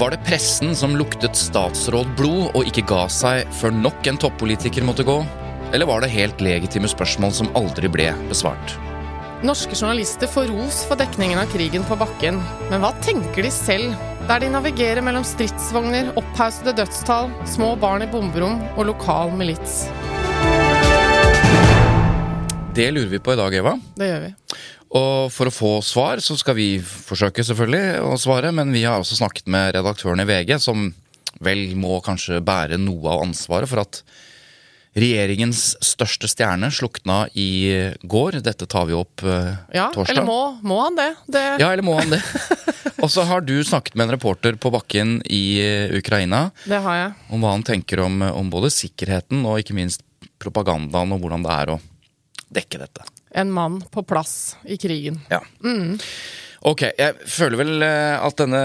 Var det pressen som luktet statsråd blod og ikke ga seg før nok en toppolitiker måtte gå? Eller var det helt legitime spørsmål som aldri ble besvart? Norske journalister får ros for dekningen av krigen på bakken, men hva tenker de selv der de navigerer mellom stridsvogner, opphaussede dødstall, små barn i bomberom og lokal milits? Det lurer vi på i dag, Eva. Det gjør vi. Og for å få svar, så skal vi forsøke selvfølgelig å svare, men vi har også snakket med redaktøren i VG, som vel må kanskje bære noe av ansvaret for at regjeringens største stjerne slukna i går. Dette tar vi opp uh, Ja, torsdag. eller må, må han det? det Ja, eller må han det? Og så har du snakket med en reporter på bakken i eh, Ukraina Det har jeg. om hva han tenker om, om både sikkerheten og ikke minst propagandaen og hvordan det er å dekke dette. En mann på plass i krigen. Ja. Ok, jeg føler vel eh, at denne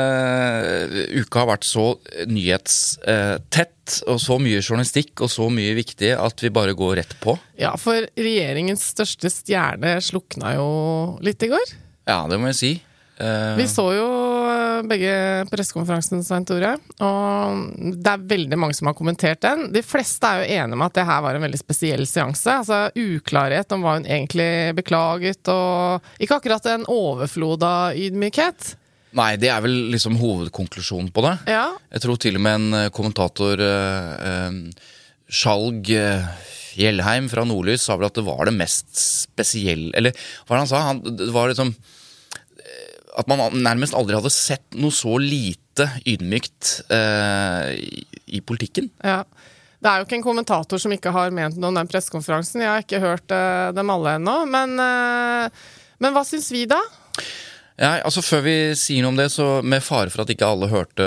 uka har vært så nyhetstett og så mye journalistikk og så mye viktig at vi bare går rett på. Ja, for regjeringens største stjerne slukna jo litt i går. Ja, det må jeg si. Eh, Vi så jo eh, begge pressekonferansene, Svein Tore, og det er veldig mange som har kommentert den. De fleste er jo enige om at det her var en veldig spesiell seanse. Altså uklarhet om hva hun egentlig beklaget, og ikke akkurat en overflod av ydmykhet. Nei, det er vel liksom hovedkonklusjonen på det. Ja, Jeg tror til og med en eh, kommentator, eh, eh, Skjalg Gjellheim fra Nordlys, sa vel at det var det mest spesielle Eller hva var det han sa? Han, det var liksom eh, At man nærmest aldri hadde sett noe så lite ydmykt eh, i, politikken. ja. Det er jo ikke en kommentator som ikke har ment noe om den pressekonferansen. Jeg har ikke hørt eh, dem alle ennå. Men, eh, men hva syns vi, da? Ja, altså Før vi sier noe om det, så med fare for at ikke alle hørte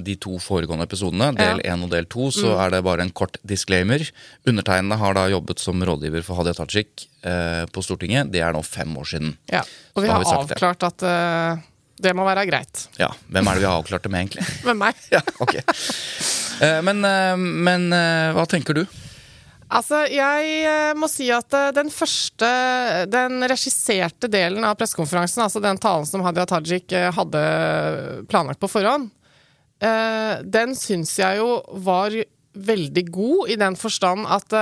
de to foregående episodene, del én og del to, så er det bare en kort disclaimer. Undertegnede har da jobbet som rådgiver for Hadia Tajik eh, på Stortinget. Det er nå fem år siden. Ja. Og vi har vi avklart det. at uh, det må være greit. Ja, Hvem er det vi har avklart det med, egentlig? Med meg. ja, ok. Eh, men eh, men eh, hva tenker du? Altså, jeg eh, må si at eh, den første, den regisserte delen av pressekonferansen, altså den talen som Hadia Tajik eh, hadde planlagt på forhånd, den syns jeg jo var veldig god i den forstand at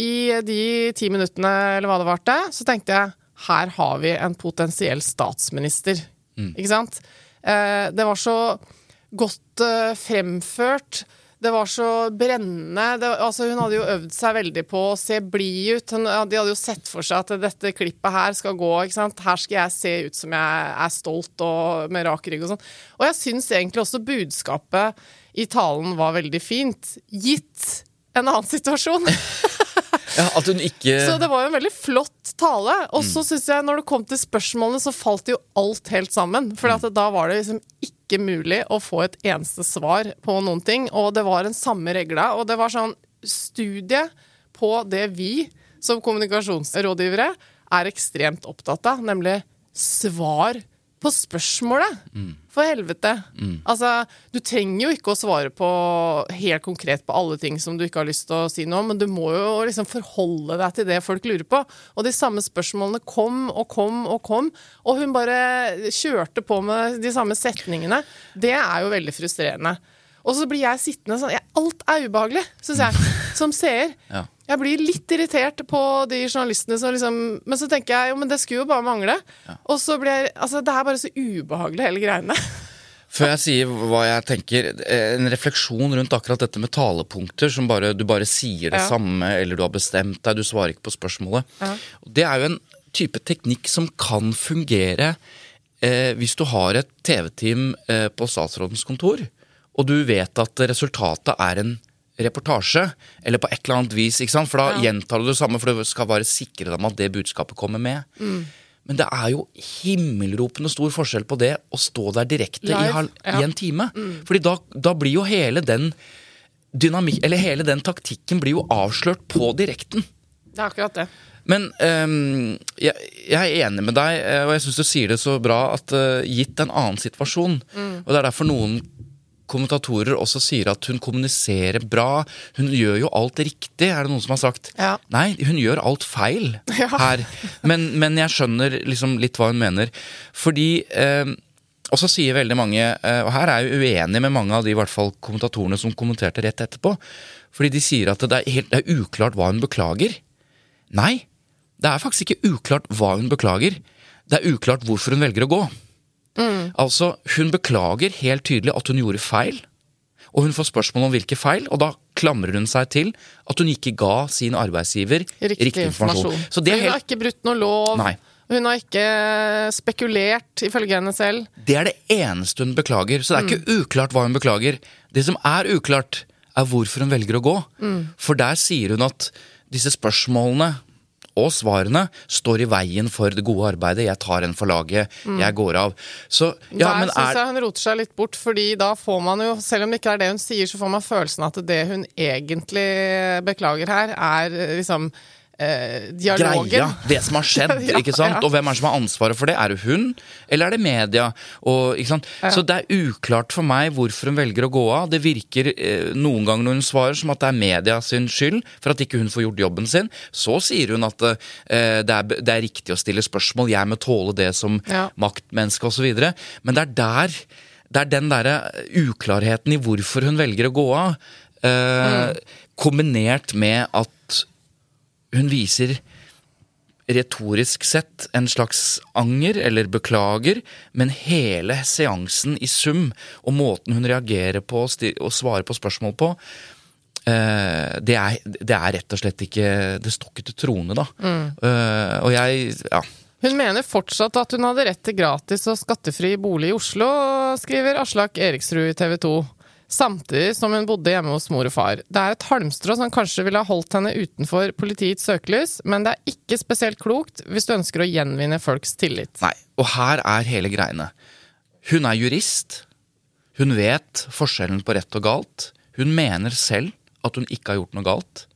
i de ti minuttene, eller hva det varte, så tenkte jeg her har vi en potensiell statsminister. Ikke sant? Det var så godt fremført. Det var så brennende. Det, altså hun hadde jo øvd seg veldig på å se blid ut. Hun, de hadde jo sett for seg at dette klippet her skal gå. ikke sant? Her skal jeg se ut som jeg er stolt og med rak rygg og sånn. Og jeg syns egentlig også budskapet i talen var veldig fint, gitt en annen situasjon. Ja, At hun ikke Så det var jo en veldig flott tale. Og så syns jeg, når det kom til spørsmålene, så falt jo alt helt sammen. For mm. da var det liksom ikke mulig å få et eneste svar på noen ting. Og det var den samme regla. Og det var sånn studie på det vi som kommunikasjonsrådgivere er ekstremt opptatt av, nemlig svar på spørsmålet. For helvete. Altså, du trenger jo ikke å svare på helt konkret på alle ting som du ikke har lyst til å si noe om, men du må jo liksom forholde deg til det folk lurer på. Og de samme spørsmålene kom og kom og kom, og hun bare kjørte på med de samme setningene. Det er jo veldig frustrerende. Og så blir jeg sittende sånn Alt er ubehagelig, syns jeg, som seer. Ja. Jeg blir litt irritert på de journalistene som liksom Men så tenker jeg jo, men det skulle jo bare mangle. Og så blir jeg Altså, det er bare så ubehagelig, hele greiene. Før jeg sier hva jeg tenker, eh, en refleksjon rundt akkurat dette med talepunkter, som bare, du bare sier det Ja. samme, eller du har bestemt deg, du svarer ikke på spørsmålet. Det er jo en type teknikk som kan fungere eh, hvis du har et TV-team eh, på statsrådens kontor, og du vet at resultatet er en reportasje, eller på et eller annet vis, for da gjentar du det samme, for du skal bare sikre deg at det budskapet kommer med. Men det er jo himmelropende stor forskjell på det å stå der direkte i, halv, ja. Mm. i en time. Fordi da, da blir jo hele den dynamikk, eller hele den taktikken blir jo avslørt på direkten. Det er akkurat det. Men um, jeg, jeg er enig med deg, eh, og jeg syns du sier det så bra, at uh, gitt en annen situasjon Og det er derfor noen kommentatorer også sier at hun kommuniserer bra. Hun gjør jo alt riktig, er det noen som har sagt. Ja. Nei, hun gjør alt feil Ja. her. Men, men jeg skjønner liksom litt hva hun mener. Fordi eh, og så sier veldig mange, eh, og her er jeg uenig med mange av de i hvert fall kommentatorene som kommenterte rett etterpå, fordi de sier at det er, helt, det er uklart hva hun beklager. Nei, det er faktisk ikke uklart hva hun beklager. Det er uklart hvorfor hun velger å gå. Altså, hun beklager helt tydelig at hun gjorde feil, og hun får spørsmål om hvilke feil, og da klamrer hun seg til at hun ikke ga sin arbeidsgiver Riktig, informasjon. Så det er Hun har ikke brutt noe lov. Nei. Hun har ikke spekulert, ifølge henne selv. Det er det eneste hun beklager. Så det er Mm. ikke uklart hva hun beklager. Det som er uklart, er hvorfor hun velger å gå. Mm. For der sier hun at disse spørsmålene og svarene står i veien for det gode arbeidet. Jeg tar en for laget, jeg går av. Så ja, Der men syns er jeg hun roter seg litt bort, fordi da får man jo, selv om det ikke er det hun sier, så får man følelsen at det hun egentlig beklager her, er liksom eh, dialogen. greia, det som har skjedd. Ja, ikke sant? ja. Og hvem er det som har ansvaret for det? Er det hun, eller er det media? Og, ikke sant? Så det er uklart for meg hvorfor hun velger å gå av. Det virker eh, noen ganger når hun svarer som at det er media sin skyld for at ikke hun får gjort jobben sin. Så sier hun at eh, det, er, det er riktig å stille spørsmål, jeg må tåle det som Ja. maktmenneske osv. Men det er der det er den derre uklarheten i hvorfor hun velger å gå av, eh, kombinert med at hun viser retorisk sett en slags anger eller beklager, men hele seansen i sum og måten hun reagerer på og, svarer på spørsmål på, eh, det, er, det er rett og slett ikke Det står ikke til troende, da. Mm. og jeg Ja. Hun mener fortsatt at hun hadde rett til gratis og skattefri bolig i Oslo, skriver Aslak Eriksrud i TV 2. Samtidig som hun bodde hjemme hos mor og far. Det er et halmstrå som kanskje ville ha holdt henne utenfor politiets søkelys, men det er ikke spesielt klokt hvis du ønsker å gjenvinne folks tillit. Nei, og her er hele greiene. Hun er jurist. Hun vet forskjellen på rett og galt. Hun mener selv at hun ikke har gjort noe galt.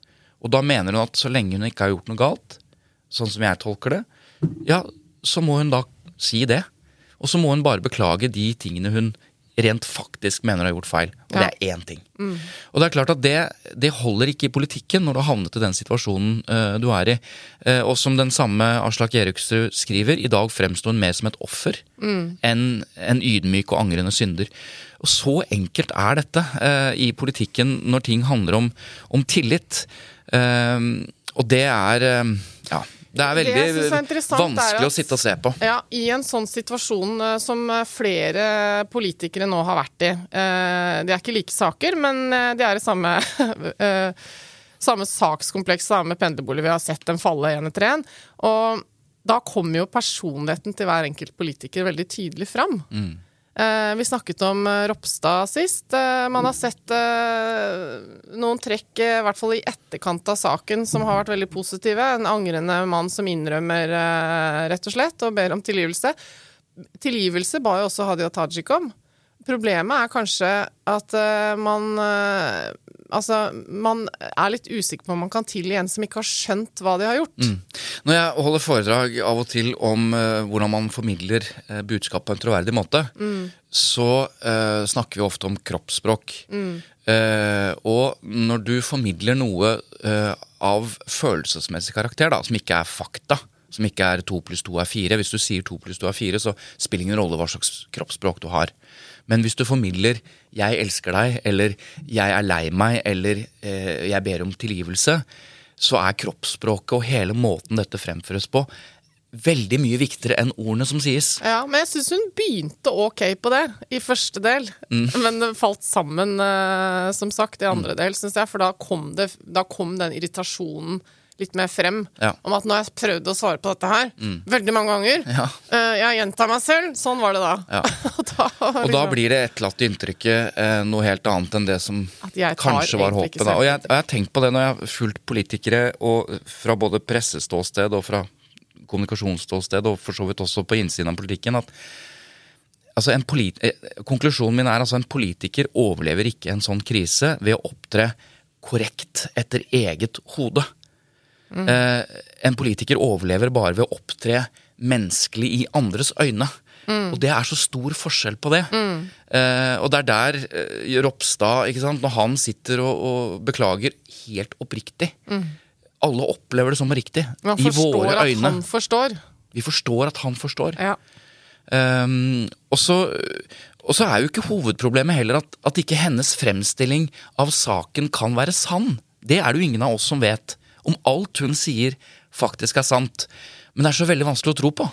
Og da mener hun at så lenge hun ikke har gjort noe galt, sånn som jeg tolker det, ja, så må hun da si det. Og så må hun bare beklage de tingene hun rent faktisk mener har gjort feil. Og det er én ting. Og det er klart at det, det holder ikke i politikken når du har havnet i den situasjonen uh, du er i. Uh, og som den samme Aslak Eriksrud skriver, i dag fremstår hun mer som et offer enn en ydmyk og angrende synder. Og så enkelt er dette uh, i politikken når ting handler om, om tillit. Og det er ja, det er veldig det er vanskelig er å sitte og se på. Ja, I en sånn situasjon eh, som eh, flere politikere nå har vært i. eh, Det er ikke like saker, men det er i samme, samme sakskompleks, samme pendlerbolig. Vi har sett dem falle én etter én. Og da kommer jo personligheten til hver enkelt politiker veldig tydelig fram. Eh, Vi snakket om eh, Ropstad sist. Eh, Man har sett eh, noen trekk, eh, i hvert fall i etterkant av saken, som har vært veldig positive. En angrende mann som innrømmer, eh, rett og slett, og ber om tilgivelse. Tilgivelse ba jo også Hadia Tajik om. Problemet er kanskje at eh, man eh, Altså, man er litt usikker på om man kan tilgi en som ikke har skjønt hva de har gjort. Når jeg holder foredrag av og til om uh, hvordan man formidler uh, budskap på en troverdig måte, så uh, snakker vi ofte om kroppsspråk. Eh, og når du formidler noe av følelsesmessig karakter, da, som ikke er fakta, som ikke er to pluss to er fire Hvis du sier to pluss to er fire, så spiller ingen rolle hva slags kroppsspråk du har. Men hvis du formidler 'jeg elsker deg', eller 'jeg er lei meg', eller eh, 'jeg ber om tilgivelse', så er kroppsspråket og hele måten dette fremføres på, veldig mye viktigere enn ordene som sies. Ja, men jeg syns hun begynte ok på det i første del. Mm. Men det falt sammen, eh, som sagt, i andre del, syns jeg. For da kom, det, da kom den irritasjonen litt mer frem. Ja. Om at nå har jeg prøvd å svare på dette her veldig mange ganger. Ja. Uh, jeg gjentar meg selv. Sånn var det da. Ja. da, Og da blir det etterlatte inntrykket uh, noe helt annet enn det som kanskje var håpet. Da. Og jeg, og jeg har tenkt på det når jeg har fulgt politikere og fra både presseståsted og fra kommunikasjonsståsted, og for så vidt også på innsiden av politikken, at altså eh, konklusjonen min er altså en politiker overlever ikke en sånn krise ved å opptre korrekt etter eget hode. Eh, en politiker overlever bare ved å opptre menneskelig i andres øyne. Og det er så stor forskjell på det. Eh, og det er der eh, Ropstad, ikke sant, når han sitter og, og beklager helt oppriktig Alle opplever det som riktig. Man I våre at øyne. han forstår. Vi forstår at han forstår. Ja. Um, og så og så er jo ikke hovedproblemet heller at, at ikke hennes fremstilling av saken kan være sann. Det er det jo ingen av oss som vet. Om alt hun sier faktisk er sant. Men det er så veldig vanskelig å tro på.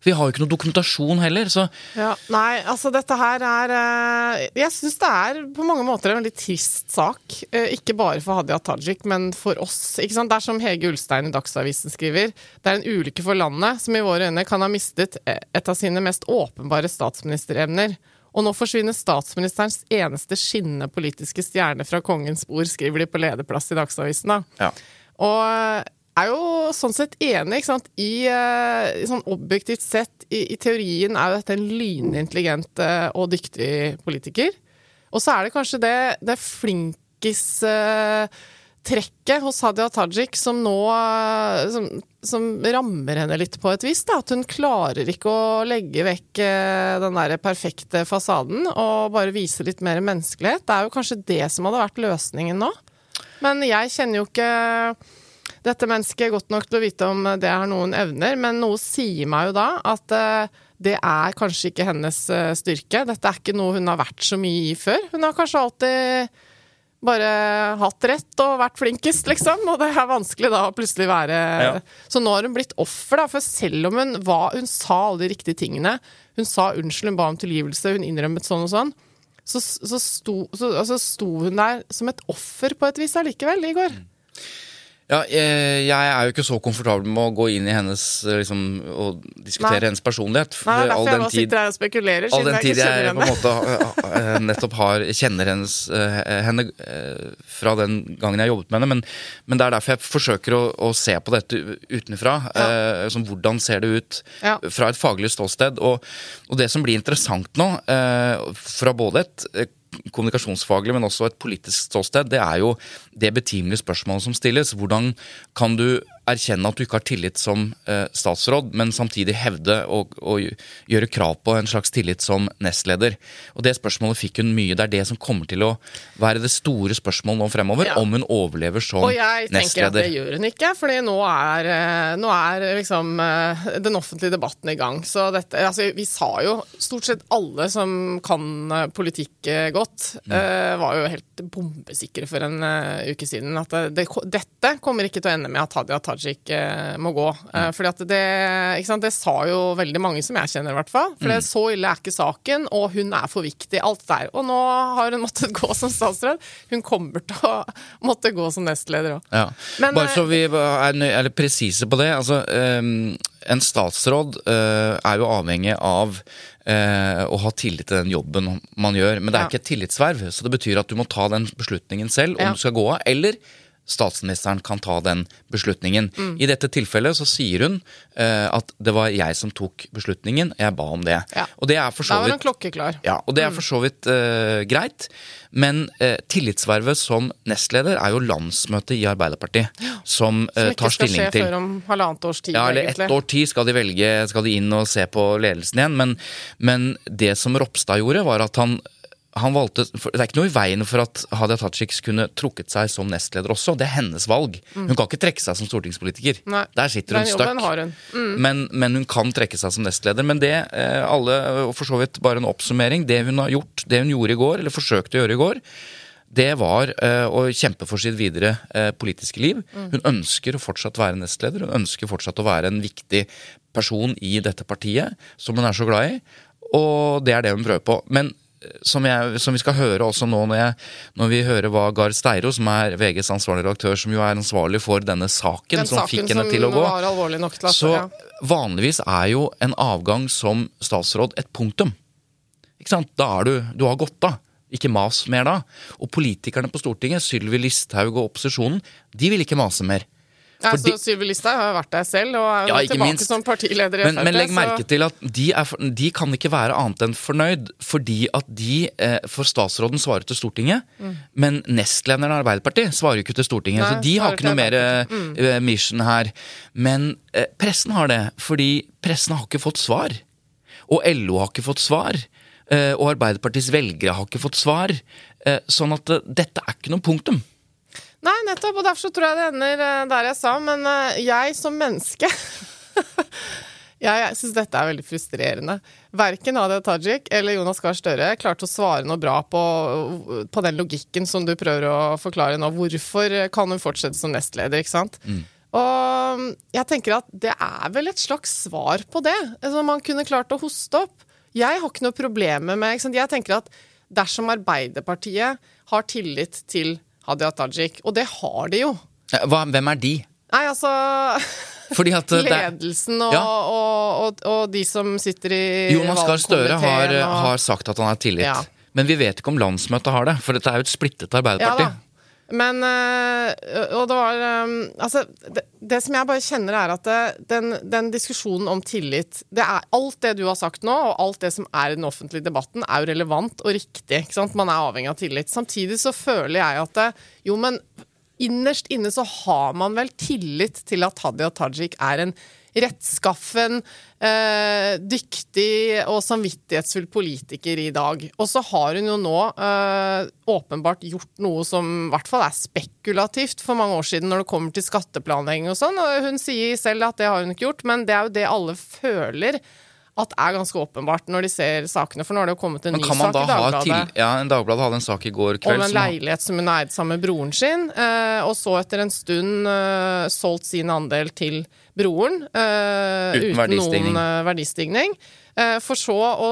Vi har jo ikke noe dokumentasjon heller, så Ja, nei, altså dette her er eh, Jeg syns det er på mange måter en veldig trist sak. Eh, Ikke bare for Hadia Tajik, men for oss. Det er som Hege Ulstein i Dagsavisen skriver. Det er en ulykke for landet som i våre øyne kan ha mistet eh, et av sine mest åpenbare statsministerevner. Og nå forsvinner statsministerens eneste skinnende politiske stjerne fra kongens bord, skriver de på lederplass i Dagsavisen. da. ja. Og eh, er jo sånn sett enig, ikke sant. I, eh, sånn objektivt sett, i, i teorien er jo dette en lynintelligent eh, og dyktig politiker. Og så er det kanskje det, det flinkis-trekket hos Hadia Tajik som nå eh, som, som rammer henne litt på et vis. Da. At hun klarer ikke å legge vekk eh, den der perfekte fasaden og bare vise litt mer menneskelighet. Det er jo kanskje det som hadde vært løsningen nå. Men jeg kjenner jo ikke dette mennesket godt nok til å vite om det har noen evner, men noe sier meg jo da at eh, det er kanskje ikke hennes eh, styrke. Dette er ikke noe hun har vært så mye i før. Hun har kanskje alltid bare hatt rett og vært flinkest, liksom. Og det er vanskelig da å plutselig være Ja. Så nå har hun blitt offer, da. For selv om hun var Hun sa alle de riktige tingene. Hun sa unnskyld, hun ba om tilgivelse, hun innrømmet sånn og sånn. Så, så, sto, så altså, sto hun der som et offer på et vis allikevel, Igor. Ja, jeg, jeg er jo ikke så komfortabel med å gå inn i hennes eh, liksom, og diskutere Nei. hennes personlighet. Nei, det er all derfor jeg den nå tid- sitter her og spekulerer, All den jeg tid jeg kjenner på en måte eh, eh, nettopp har, kjenner hennes, eh, henne eh, fra den gangen jeg jobbet med henne. Men, men det er derfor jeg forsøker å, å se på dette utenfra. Eh, som hvordan ser det ut Ja. fra et faglig ståsted. Og, og det som blir interessant nå, eh, fra både et eh, kommunikasjonsfaglig, men også et politisk ståsted, det er jo det betimelige spørsmålet som stilles. Hvordan kan du erkjenne at du ikke har tillit som eh, statsråd, men samtidig hevde og, og gjøre krav på en slags tillit som nestleder? Og Det spørsmålet fikk hun mye. Det er det som kommer til å være det store spørsmålet nå fremover. Ja. Om hun overlever som nestleder. Og jeg tenker at det gjør hun ikke, for nå eh, nå er liksom eh, den offentlige debatten i gang. Så dette, altså vi sa jo stort sett alle som kan eh, politikk eh, godt, Mm. eh, var jo helt bombesikre for en eh, uke siden. At det, dette kommer ikke til å ende med at Hadia Tajik eh, må gå. Mm. Uh, fordi at det, sant, det sa jo veldig mange som jeg kjenner, i hvert fall. For Mm. så ille er ikke saken, og hun er for viktig. Alt der. Og nå har hun måttet gå som statsråd. Hun kommer til å måtte gå som nestleder òg. Ja. Men, Bare så eh, vi er, er presise på det. Altså, Um en statsråd uh, er jo avhengig av eh, å ha tillit til den jobben man gjør. Men det er Ja. ikke et tillitsverv, så det betyr at du må ta den beslutningen selv om Ja. du skal gå av. Eller statsministeren kan ta den beslutningen. Mm. I dette tilfellet så sier hun uh, at det var jeg som tok beslutningen, jeg ba om det. Ja. Og det er for så var vidt klokkeklar. ja, og det er for så vidt uh, greit. Men uh, tillitsvervet som nestleder er jo landsmøtet i Arbeiderpartiet som, Som eh, ikke skal skje til. før om halvannet års tid, Ja, eller egentlig. ett år tid skal de velge, skal de inn og se på ledelsen igjen. Men, men det som Ropstad gjorde, var at han han valgte, Det er ikke noe i veien for at Hadia Tajik kunne trukket seg som nestleder også. Det er hennes valg. Hun kan ikke trekke seg som stortingspolitiker. Mm. Nei, Der sitter hun støkk. Mm. Men, men hun kan trekke seg som nestleder. Men det, eh, alle, og for så vidt bare en oppsummering, det hun har gjort, det hun gjorde i går, eller forsøkte å gjøre i går, det var eh, å kjempe for sitt videre eh, politiske liv. Hun ønsker å fortsatt være nestleder, hun ønsker fortsatt å være en viktig person i dette partiet, som hun er så glad i. Og det er det hun prøver på. Men som, jeg, som vi skal høre også nå når, jeg, når vi hører hva Gard Steiro, som er VGs ansvarlige redaktør, som jo er ansvarlig for denne saken, Den som saken fikk henne som til å gå til Så ja. vanligvis er jo en avgang som statsråd et punktum. Ikke sant? Da er du, du har gått av. Ikke mas mer da. Og politikerne på Stortinget, Sylvi Listhaug og opposisjonen, de vil ikke mase mer. Ja, Fordi- altså, Sylvi Listhaug har vært der selv, og er Ja, tilbake minst. som partileder i Men, men legg FrP, merke til at de, for- de kan ikke være annet enn fornøyd, fordi at de eh, For statsråden svarer til Stortinget, men nestlederen av Arbeiderpartiet svarer jo ikke til Stortinget. Nei, så de har ikke noe mer mm. mission her. Men eh, pressen har det, fordi pressen har ikke fått svar. Og LO har ikke fått svar. eh, og Arbeiderpartiets velgere har ikke fått svar. eh, sånn at eh, dette er ikke noe punktum. Nei, nettopp, og derfor så tror jeg det ender eh, der jeg sa, men eh, jeg som menneske Jeg, jeg syns dette er veldig frustrerende. Verken Hadia Tajik eller Jonas Gahr Støre klarte å svare noe bra på, på den logikken som du prøver å forklare nå. Hvorfor kan hun fortsette som nestleder, ikke sant? Og jeg tenker at det er vel et slags svar på det. som man kunne klart å hoste opp. Jeg har ikke noe problemer med ikke sant? Jeg tenker at dersom Arbeiderpartiet har tillit til Hadia Tajik, og det har de jo Hva, hvem er de? Nei, altså eh, Ledelsen og, Ja. og, og, og de som sitter i Jonas Gahr Støre har, har sagt at han har tillit. Ja. Men vi vet ikke om landsmøtet har det, for dette er jo et splittet Arbeiderparti. Ja. Men øh, Og det var øh, Altså, det, det som jeg bare kjenner, er at det, den, den diskusjonen om tillit det er Alt det du har sagt nå, og alt det som er i den offentlige debatten, er jo relevant og riktig. Man er avhengig av tillit. Samtidig så føler jeg at det, Jo, men innerst inne så har man vel tillit til at Hadia Tajik er en rettskaffen, eh, dyktig og samvittighetsfull politiker i dag. Og så har hun jo nå eh, åpenbart gjort noe som i hvert fall er spekulativt for mange år siden når det kommer til skatteplanlegging og sånn. Hun sier selv at det har hun ikke gjort, men det er jo det alle føler at er ganske åpenbart når de ser sakene. For nå har det jo kommet en ny sak i Dagbladet. til... Ja, en Dagbladet hadde en sak i går kveld Om en som leilighet som hun eide sammen med broren sin, eh, og så etter en stund eh, solgt sin andel til broren eh, Uten uten, verdistigning. noen eh, verdistigning. Eh, for så å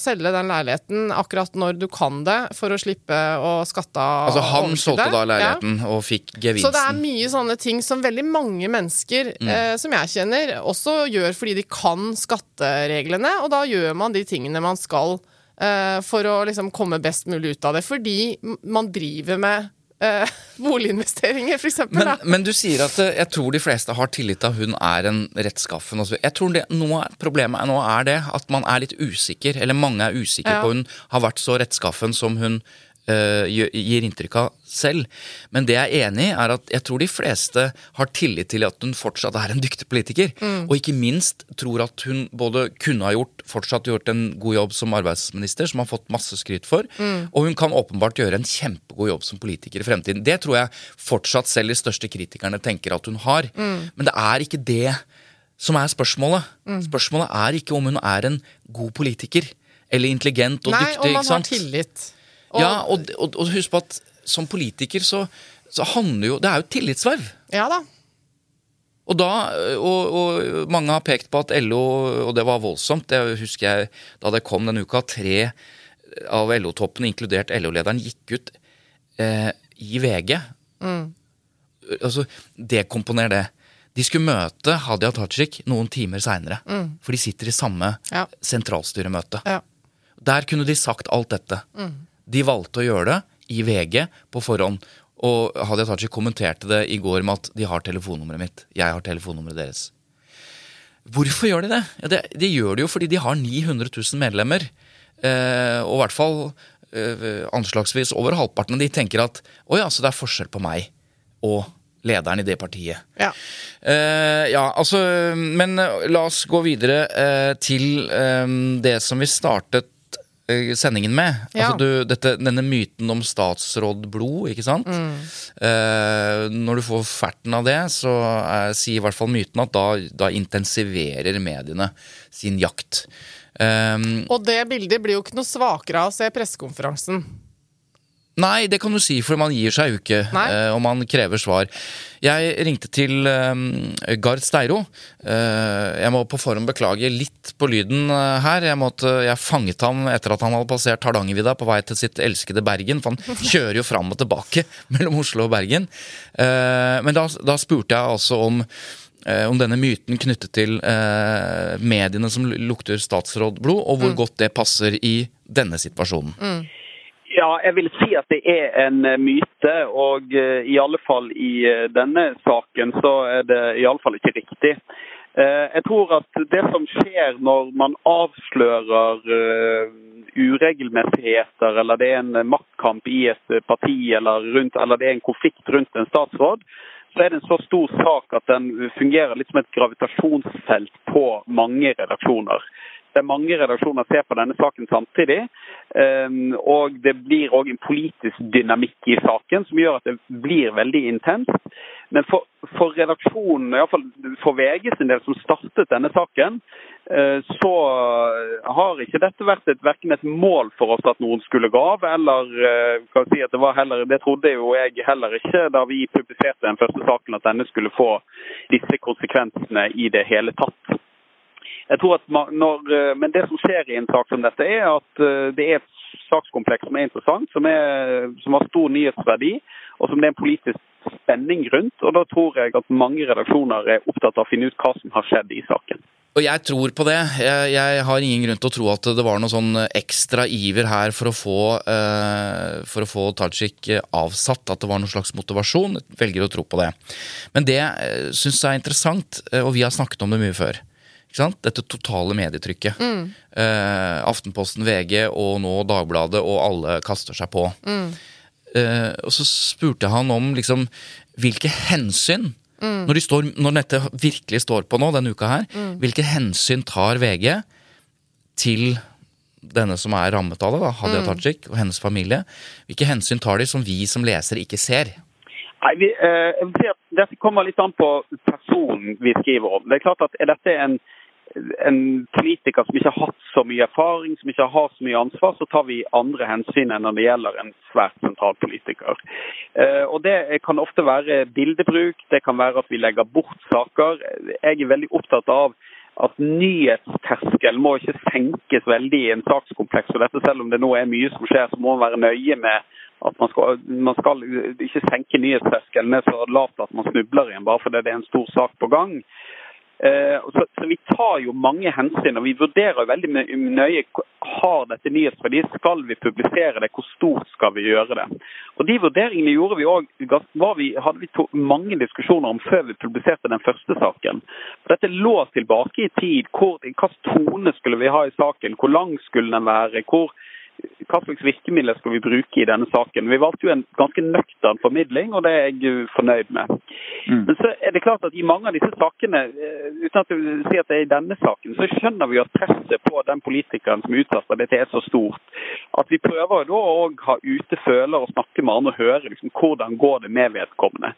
selge den leiligheten akkurat når du kan det, for å slippe å skatte av Altså, han solgte da Ja. leiligheten og fikk gevinsten. Så det er mye sånne ting som veldig mange mennesker Mm. eh, som jeg kjenner, også gjør fordi de kan skattereglene, og da gjør man de tingene man skal eh, for å liksom komme best mulig ut av det. Fordi man driver med eh, boliginvesteringer, eksempel. Men, men du sier at uh, jeg tror de fleste har tillit til at hun er en rettskaffen. Jeg tror det, noe, Problemet nå er det at man er litt usikker, eller mange er usikre Ja. på hun har vært så rettskaffen som hun gir inntrykk av selv. Men det jeg er enig i, er at jeg tror de fleste har tillit til at hun fortsatt er en dyktig politiker. Og ikke minst tror at hun både kunne ha gjort, fortsatt gjort en god jobb som arbeidsminister, som har fått masse skryt for, og hun kan åpenbart gjøre en kjempegod jobb som politiker i fremtiden. Det tror jeg fortsatt selv de største kritikerne tenker at hun har. Men det er ikke det som er spørsmålet. Spørsmålet er ikke om hun er en god politiker. Eller intelligent og Nei, dyktig. og man har tillit. Og, Ja, og, og, og husk på at som politiker så, så handler jo Det er jo tillitsverv. ja da. Og, da, og, og mange har pekt på at LO, og det var voldsomt, det husker jeg da det kom denne uka, tre av LO-toppene, inkludert LO-lederen, gikk ut eh, i VG. Altså, dekomponer det. De skulle møte Hadia Tajik noen timer seinere. For de sitter i samme Ja. sentralstyremøte. Ja. Der kunne de sagt alt dette. De valgte å gjøre det i VG på forhånd. Og Hadia Tajik kommenterte det i går med at de har telefonnummeret mitt. Jeg har telefonnummeret deres. Hvorfor gjør de det? Ja, det? De gjør det jo fordi de har 900 000 medlemmer. Eh, og i hvert fall eh, anslagsvis over halvparten av de tenker at å ja, så det er forskjell på meg og lederen i det partiet. Ja. Eh, ja, altså Men eh, la oss gå videre eh, til eh, det som vi startet sendingen med. Ja. Altså du, dette, denne myten om statsrådblod, ikke sant? Eh, når du får ferten av det, så eh, sier i hvert fall myten at da, da intensiverer mediene sin jakt. Um, Og det bildet blir jo ikke noe svakere av å se pressekonferansen. Nei, det kan du si, for man gir seg jo ikke, eh, og man krever svar. Jeg ringte til eh, Gard Steiro. Uh, jeg må på forhånd beklage litt på lyden eh, her. Jeg, måtte, jeg fanget ham etter at han hadde passert Hardangervidda på vei til sitt elskede Bergen. For han kjører jo fram og tilbake mellom Oslo og Bergen. Men da, da spurte jeg altså om om denne myten knyttet til mediene som lukter statsrådblod, og hvor godt det passer i denne situasjonen. Ja, jeg vil si at det er en eh, myte, og eh, i alle fall i eh, denne saken så er det i alle fall ikke riktig. Jeg tror at det som skjer når man avslører uregelmessigheter, eller det er en maktkamp i et parti, eller, rundt, eller det er en konflikt rundt en statsråd, så er det en så stor sak at den fungerer litt som et gravitasjonsfelt på mange redaksjoner. Det er mange redaksjoner som ser på denne saken samtidig. ehm, Og det blir òg en politisk dynamikk i saken som gjør at det blir veldig intenst. Men for, for redaksjonen, iallfall for VG sin del, som startet denne saken, eh, så har ikke dette vært et, hverken et mål for oss at noen skulle gå av, eller eh, kan si at det var heller, det trodde jo jeg heller ikke da vi publiserte den første saken, at denne skulle få disse konsekvensene i det hele tatt. Jeg tror at når, eh, Men det som skjer i en sak som dette, er at eh, det er et sakskompleks som er interessant, som, er, som har stor nyhetsverdi, og som det er en politisk spenning rundt. og Da tror jeg at mange redaksjoner er opptatt av å finne ut hva som har skjedd i saken. Og jeg tror på det. Jeg, jeg har ingen grunn til å tro at det var noe sånn ekstra iver her for å få, eh, for å få Tajik avsatt. At det var noen slags motivasjon. Jeg velger å tro på det. Men det eh, syns jeg er interessant, eh, og vi har snakket om det mye før. Ikke sant? Dette totale medietrykket. Eh, Aftenposten, VG og nå Dagbladet, og alle kaster seg på. Eh, og så spurte han om liksom hvilke hensyn når, de står, når dette virkelig står på nå, denne uka her, hvilke hensyn tar VG til denne som er rammet av det, da, Hadia Tajik og hennes familie? Hvilke hensyn tar de som vi som lesere ikke ser? Nei, vi, eh, Dette kommer litt an på personen vi skriver om. Det er klart at Er dette en, en politiker som ikke har hatt så mye erfaring, som ikke har så mye ansvar, så tar vi andre hensyn enn når det gjelder en svært sentral politiker. Eh, og Det kan ofte være bildebruk, det kan være at vi legger bort saker. Jeg er veldig opptatt av at nyhetsterskelen må ikke senkes veldig i en sakskompleks. Og dette, selv om det nå er mye som skjer, så må man være nøye med at man skal, man skal ikke senke nyhetsterskelen ned så lavt at man snubler igjen bare fordi det er en stor sak på gang. Eh, så, så Vi tar jo mange hensyn, og vi vurderer jo veldig nøye har dette nyhetsverdi. Skal vi publisere det? Hvor stort skal vi gjøre det? Og De vurderingene gjorde vi vi, hadde vi to, mange diskusjoner om før vi publiserte den første saken. Dette lå tilbake i tid. Hvor, hva tone skulle vi ha i saken? Hvor lang skulle den være? Hvor, hva slags virkemidler skal vi bruke i denne saken? Vi valgte jo en ganske nøktern formidling, og det er jeg fornøyd med. Men så er det klart at i mange av disse sakene, eh, uten at jeg sier si at det er i denne saken, så skjønner vi at presset på den politikeren som er utsatt for dette er så stort. At vi prøver da å ha ute føler og snakke med andre og høre liksom, hvordan går det med vedkommende.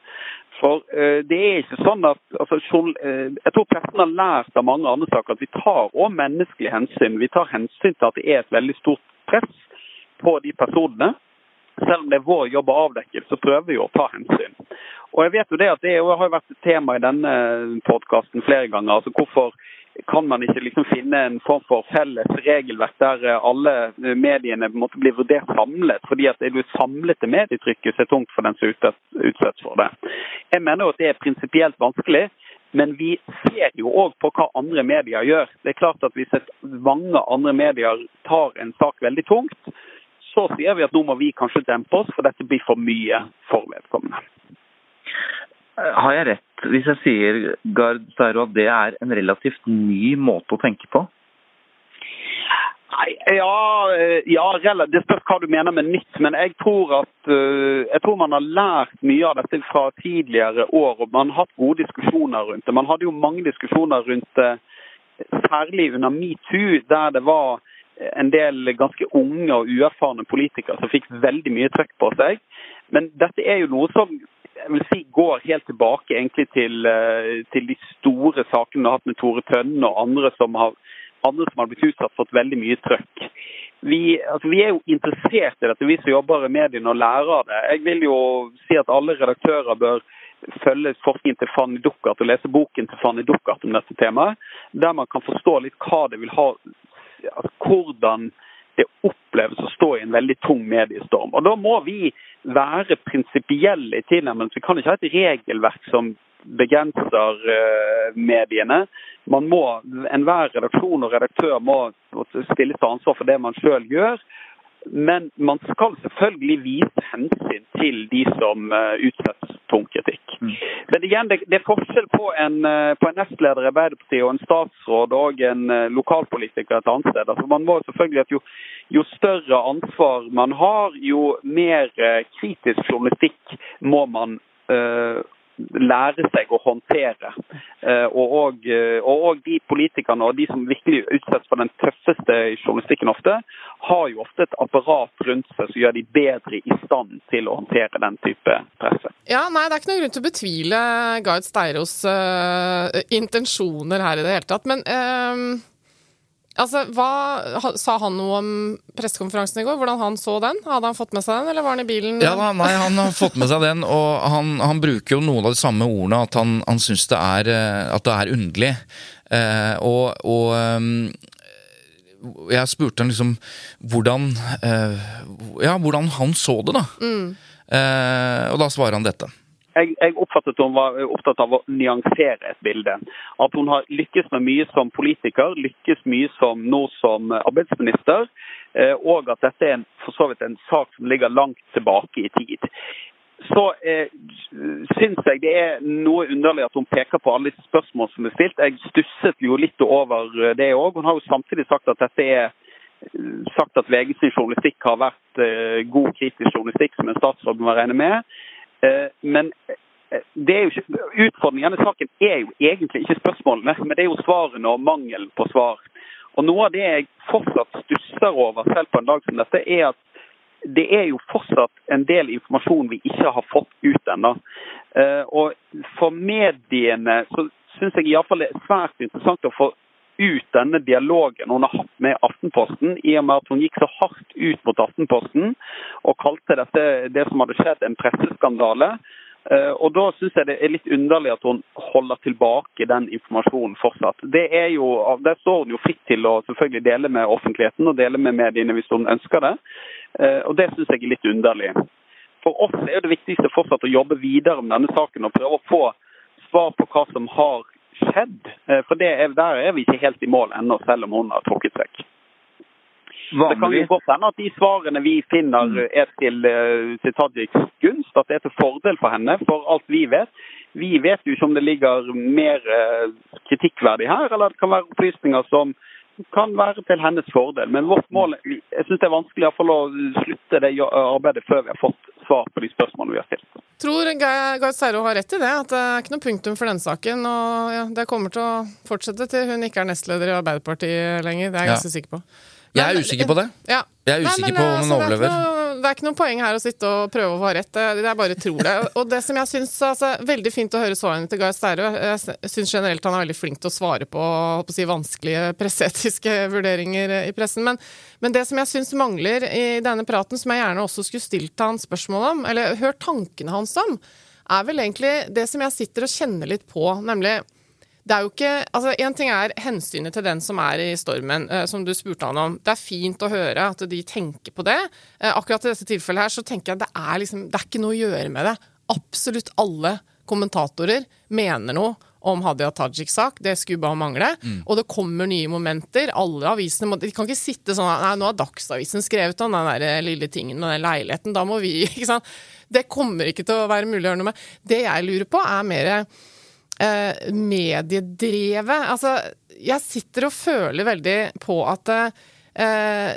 For uh, det er ikke sånn at altså, eh, Jeg tror pressen har lært av mange andre saker at vi tar også menneskelige hensyn. Vi tar hensyn til at det er et veldig stort press på de personene. Selv om det er vår jobb å avdekke så prøver vi å ta hensyn. Og jeg vet jo det at det har jo vært et tema i denne podkasten flere ganger. altså Hvorfor kan man ikke liksom finne en form for felles regelverk der eh, alle eh, mediene måtte bli vurdert samlet? Fordi at det samlete medietrykket som er tungt for den som utsettes for det. Jeg mener jo at det er prinsipielt vanskelig. Men vi ser jo òg på hva andre medier gjør. Det er klart at Hvis mange andre medier tar en sak veldig tungt, så sier vi at nå må vi kanskje dempe oss, for dette blir for mye for vedkommende. Har jeg rett hvis jeg sier Gard Steiro, at det er en relativt ny måte å tenke på? Nei, ja, eh, ja, det spørs hva du mener med nytt. Men jeg tror at eh, jeg tror man har lært mye av dette fra tidligere år. og Man har hatt gode diskusjoner rundt det. Man hadde jo mange diskusjoner rundt det, særlig under metoo, der det var en del ganske unge og uerfarne politikere som fikk veldig mye trøkk på seg. Men dette er jo noe som jeg vil si går helt tilbake egentlig til, eh, til de store sakene vi har hatt med Tore Tønne og andre som har andre som har blitt utsatt for veldig mye trøkk. Vi, altså, vi er jo interessert i dette, vi som jobber i mediene og lærer av det. Jeg vil jo si at alle redaktører bør følge forskningen til Fanny Duckert og lese boken til Fanny Duckert om dette temaet, der man kan forstå litt hva det vil ha altså, Hvordan det oppleves å stå i en veldig tung mediestorm. Og Da må vi være prinsipielle i tilnærmelsen. Vi kan ikke ha et regelverk som begrenser uh, mediene. Man må, Enhver redaksjon og redaktør må stilles til ansvar for det man sjøl gjør. Men man skal selvfølgelig vise hensyn til de som uh, utsettes tung kritikk. Mm. Men igjen, det, det, er forskjell på en, uh, på en nestleder i Arbeiderpartiet og en statsråd og en uh, lokalpolitiker et annet sted. Altså, man må selvfølgelig at jo, jo, større ansvar man har, jo mer kritisk journalistikk må man lære seg å håndtere. Eh, og, og, eh, og, de politikerne og de som virkelig utsettes for den tøffeste journalistikken ofte, har jo ofte et apparat rundt seg som gjør de bedre i stand til å håndtere den type presse. Ja, nei, Det er ikke noen grunn til å betvile Gard Steiros uh, intensjoner her i det hele tatt. Men uh, Altså, hva, Sa han noe om pressekonferansen i går? Hvordan han så den? Hadde han fått med seg den, eller var han i bilen? Ja, da, nei, Han har fått med seg den, og han, han bruker jo noen av de samme ordene. At han, han syns det, eh, det, er underlig. Eh, og, og um, jeg spurte han liksom hvordan eh, Ja, hvordan han så det, da. Mm. Eh, og da svarer han dette jeg, jeg, oppfattet at hun var opptatt av å nyansere et bilde. At hun har lykkes med mye som politiker, lykkes mye som nå som arbeidsminister, eh, og at dette er en, for så vidt en sak som ligger langt tilbake i tid. Så eh, syns jeg det er noe underlig at hun peker på alle disse spørsmålene som er stilt. Jeg stusset jo litt over det òg. Hun har jo samtidig sagt at dette er sagt at VGs journalistikk har vært eh, god kritisk journalistikk, som en statsråd må regne med. Eh, men eh, det er jo ikke, utfordringen i saken er jo egentlig ikke spørsmålene, men det er jo svarene og mangelen på svar. Og Noe av det jeg fortsatt stusser over, selv på en dag som dette, er at det er jo fortsatt en del informasjon vi ikke har fått ut ennå. Eh, og for mediene så syns jeg iallfall det er svært interessant å få ut denne dialogen hun har hatt med Aftenposten, i og med at hun gikk så hardt ut mot Aftenposten og kalte dette det som hadde skjedd, en presseskandale. Eh, og Da syns jeg det er litt underlig at hun holder tilbake den informasjonen fortsatt. Det er jo, Der står hun jo fritt til å selvfølgelig dele med offentligheten og dele med mediene hvis hun ønsker det. Eh, og Det syns jeg er litt underlig. For oss er det viktigste fortsatt å jobbe videre med denne saken og prøve å få svar på hva som har skjedd. Eh, for er, der er vi ikke helt i mål ennå, selv om hun har trukket seg. Vanlig. Det kan jo godt hende at de svarene vi finner mm. er til, eh, til Tajiks gunst, at det er til fordel for henne, for alt vi vet. Vi vet jo ikke om det ligger mer eh, kritikkverdig her, eller det kan være opplysninger som kan være til hennes fordel. Men vårt mål Jeg syns det er vanskelig å slutte det arbeidet før vi har fått svar på de spørsmålene vi har stilt. Tror Gard Serro har rett i det, at det er ikke noe punktum for denne saken. Og ja, det kommer til å fortsette til hun ikke er nestleder i Arbeiderpartiet lenger. Det er jeg ganske sikker på. Jeg er usikker på det. Ja. Jeg er usikker Nei, men, på om hun altså, overlever. Det er, ikke noe poeng her å sitte og prøve å ha rett. Jeg bare tror det. Og det som jeg syns altså, Veldig fint å høre svarene til Gahr Steiro. Jeg syns generelt han er veldig flink til å svare på, på si, vanskelige presseetiske vurderinger i pressen. Men, men det som jeg syns mangler i denne praten, som jeg gjerne også skulle stilt han spørsmål om, eller hørt tankene hans om, er vel egentlig det som jeg sitter og kjenner litt på, nemlig det er jo ikke altså En ting er hensynet til den som er i stormen, eh, som du spurte han om. Det er fint å høre at de tenker på det. Eh, akkurat i dette tilfellet her så tenker jeg det er, liksom, det er ikke noe å gjøre med det. Absolutt alle kommentatorer mener noe om Hadia Tajiks sak. Det skulle bare mangle. Mm. Og det kommer nye momenter. Alle avisene må, De kan ikke sitte sånn Nei, nå har Dagsavisen skrevet om den der eh, lille tingen med den leiligheten. Da må vi ikke sant? Det kommer ikke til å være mulig å gjøre noe med. Det jeg lurer på, er mer eh, mediedrevet. Altså, jeg sitter og føler veldig på at eh,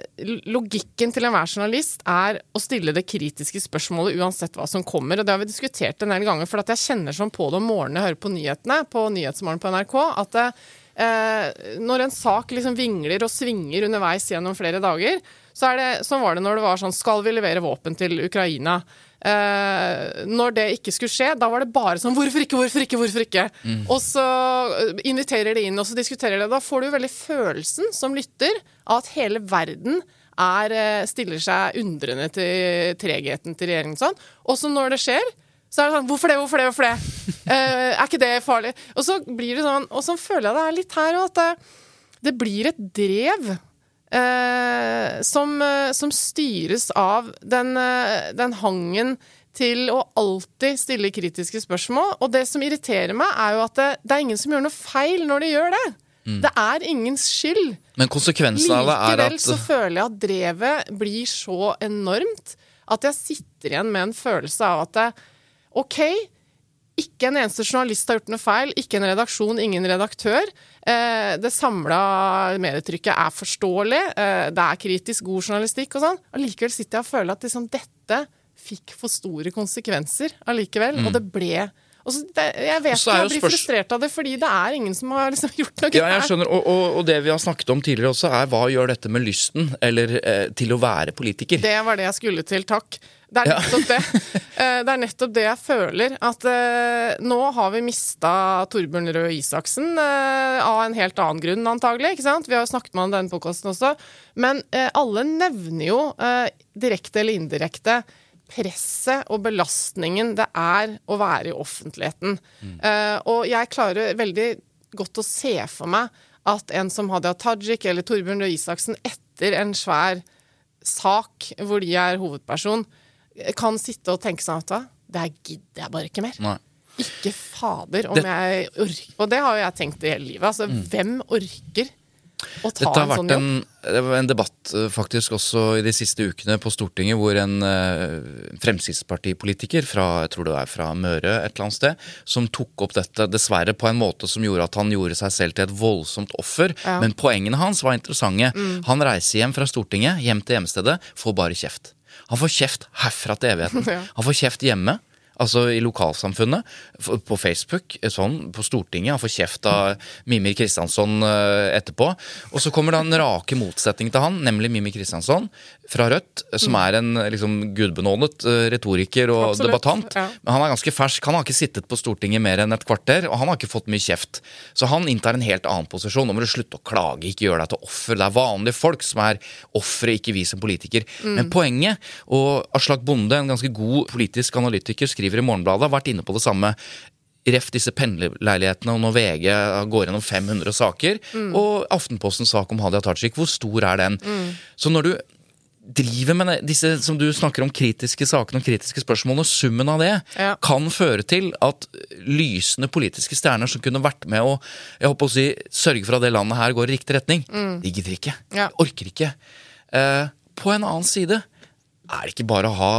logikken til enhver journalist er å stille det kritiske spørsmålet uansett hva som kommer. Og det har vi diskutert en del ganger, for jeg kjenner sånn på det om morgenen jeg hører på nyhetene på Nyhetsmorgen på NRK, at eh, når en sak liksom vingler og svinger underveis gjennom flere dager, så er det, sånn var det når det var sånn Skal vi levere våpen til Ukraina? Eh, når det ikke skulle skje, da var det bare sånn Hvorfor ikke, hvorfor ikke, hvorfor ikke? Og så eh, inviterer de inn, og så diskuterer de. Da får du jo veldig følelsen som lytter av at hele verden er, eh, stiller seg undrende til tregheten til regjeringen. Sånn. Og så når det skjer, så er det sånn Hvorfor det, hvorfor det, hvorfor det? Eh, er ikke det farlig? Og så blir det sånn Og så føler jeg det er litt her òg, at det, det blir et drev. Eh, som, eh, som styres av den, eh, den hangen til å alltid stille kritiske spørsmål. Og det som irriterer meg, er jo at det, det er ingen som gjør noe feil når de gjør det. Det er ingens skyld. Men konsekvensen av det er at Likevel så føler jeg at drevet blir så enormt at jeg sitter igjen med en følelse av at det, OK, ikke en eneste journalist har gjort noe feil, ikke en redaksjon, ingen redaktør. Eh, det samla medietrykket er forståelig, eh, det er kritisk god journalistikk og sånn. Allikevel sitter jeg og føler at liksom dette fikk for store konsekvenser allikevel, og det ble og så det, Jeg vet ikke, jeg blir spørs- frustrert av det, fordi det er ingen som har liksom gjort noe Ja, jeg skjønner, og, og, og det vi har snakket om tidligere også, er hva gjør dette med lysten, eller eh, til å være politiker? Det var det jeg skulle til, takk. Det er Ja. nettopp det. Eh, Det er nettopp det jeg føler. At eh, nå har vi mista Torbjørn Røe Isaksen eh, av en helt annen grunn, antagelig. ikke sant? Vi har jo snakket med han i denne podkasten også. Men eh, alle nevner jo, eh, direkte eller indirekte, presset og belastningen det er å være i offentligheten. Eh, og jeg klarer veldig godt å se for meg at en som Hadia Tajik eller Torbjørn Røe Isaksen etter en svær sak hvor de er hovedperson, kan sitte og tenke sånn at det her gidder jeg bare ikke mer. Nei. Ikke fader om Det- jeg orker Og det har jo jeg tenkt i hele livet. Altså, hvem orker Dette har en vært sånn en, en debatt eh, faktisk også i de siste ukene på Stortinget, hvor en eh, Fremskrittspartipolitiker fra jeg tror det er fra Møre et eller annet sted, som tok opp dette dessverre på en måte som gjorde at han gjorde seg selv til et voldsomt offer. Ja. Men poengene hans var interessante. Han reiser hjem fra Stortinget, hjem til hjemstedet, får bare kjeft. Han får kjeft herfra til evigheten. Han får kjeft hjemme. Altså i lokalsamfunnet, på Facebook, sånn, på Stortinget. Han får kjeft av Mimir Kristiansson eh, etterpå. Og så kommer da en rake motsetning til han, nemlig Mimir Kristiansson fra Rødt, som er en liksom gudbenådet eh, retoriker og Absolutt, debattant. ja. Men han er ganske fersk. Han har ikke sittet på Stortinget mer enn et kvarter, og han har ikke fått mye kjeft. Så han inntar en helt annen posisjon. Nå må du slutte å klage, ikke gjøre deg til offer. Det er vanlige folk som er ofre, ikke vi som politiker. Men poenget, og Aslak Bonde, en ganske god politisk analytiker, skriver i Morgenbladet, har vært inne på det samme. Ref disse pendlerleilighetene, og når VG går gjennom 500 saker, og Aftenpostens sak om Hadia Tajik, hvor stor er den? Så når du driver med disse som du snakker om kritiske sakene og kritiske spørsmålene, summen av det Ja. kan føre til at lysende politiske stjerner som kunne vært med å jeg håper å si, sørge for at det landet her går i riktig retning, de gidder ikke. Ja. Orker ikke. Eh, på en annen side, er det ikke bare å ha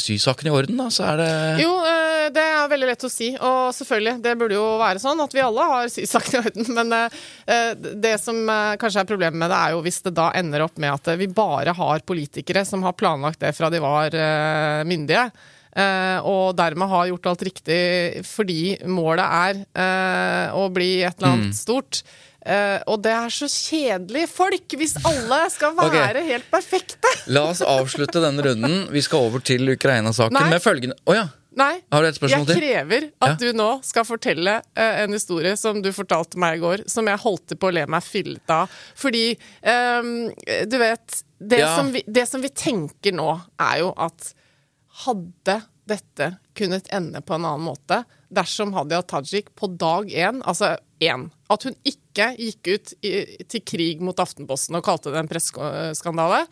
sysakene i orden, da? Så er det Jo, eh, det er veldig lett å si. Og selvfølgelig, det burde jo være sånn at vi alle har sysakene i orden. Men eh, det som eh, kanskje er problemet med det, er jo hvis det da ender opp med at vi bare har politikere som har planlagt det fra de var eh, myndige. eh, og dermed har gjort alt riktig fordi målet er eh, å bli et eller annet stort. Eh, og det er så kjedelig folk, hvis alle skal være være helt perfekte. La oss avslutte denne runden. Vi skal over til Ukraina-saken med følgende Å ja! Nei, Har du et spørsmål jeg til? krever at du nå skal fortelle uh, en historie som du fortalte meg i går, som jeg holdt på å le meg fillete av. Fordi um, du vet det, Ja. som vi, det som vi tenker nå, er jo at hadde dette kunnet ende på en annen måte dersom Hadia Tajik på dag én, altså én, at hun ikke gikk ut i, til krig mot Aftenposten og kalte det en presseskandale,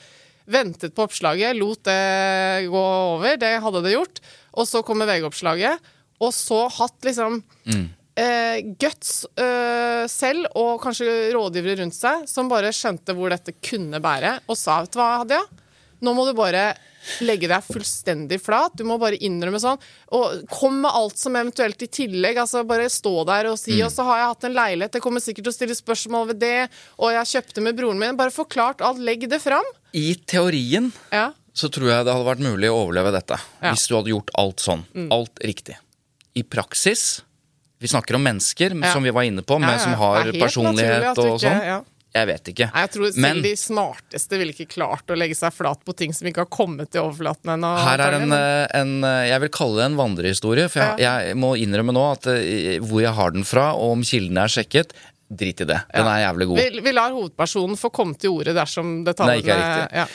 ventet på oppslaget, lot det gå over, det hadde det gjort, og så kommer VG-oppslaget, og så hatt liksom eh, guts eh, selv, og kanskje rådgivere rundt seg, som bare skjønte hvor dette kunne bære, og sa, vet du hva, Hadia, nå må du bare legge deg fullstendig flat. Du må bare innrømme sånn. Og kom med alt som eventuelt i tillegg. altså Bare stå der og si og så har jeg hatt en leilighet, jeg kommer sikkert til å stille spørsmål ved det, og jeg kjøpte med broren min. Bare forklart alt. Legg det fram. I teorien Ja. så tror jeg det hadde vært mulig å overleve dette. Ja. Mm. Hvis du hadde gjort alt sånn. Alt riktig. I praksis Vi snakker om mennesker Ja. som vi var inne på, med, som har er personlighet og sånn. Ja. Jeg vet ikke. Nei, jeg tror selv Men de smarteste ville ikke klart å legge seg flat på ting som ikke har kommet til overflaten ennå. her er en, en eh, Jeg vil kalle det en vandrehistorie. For jeg, jeg må innrømme nå at eh, hvor jeg har den fra, og om kildene er sjekket, drit i det. Den er jævlig god. vi, vi lar hovedpersonen få komme til orde dersom detaljene Det ikke er riktig. Ja.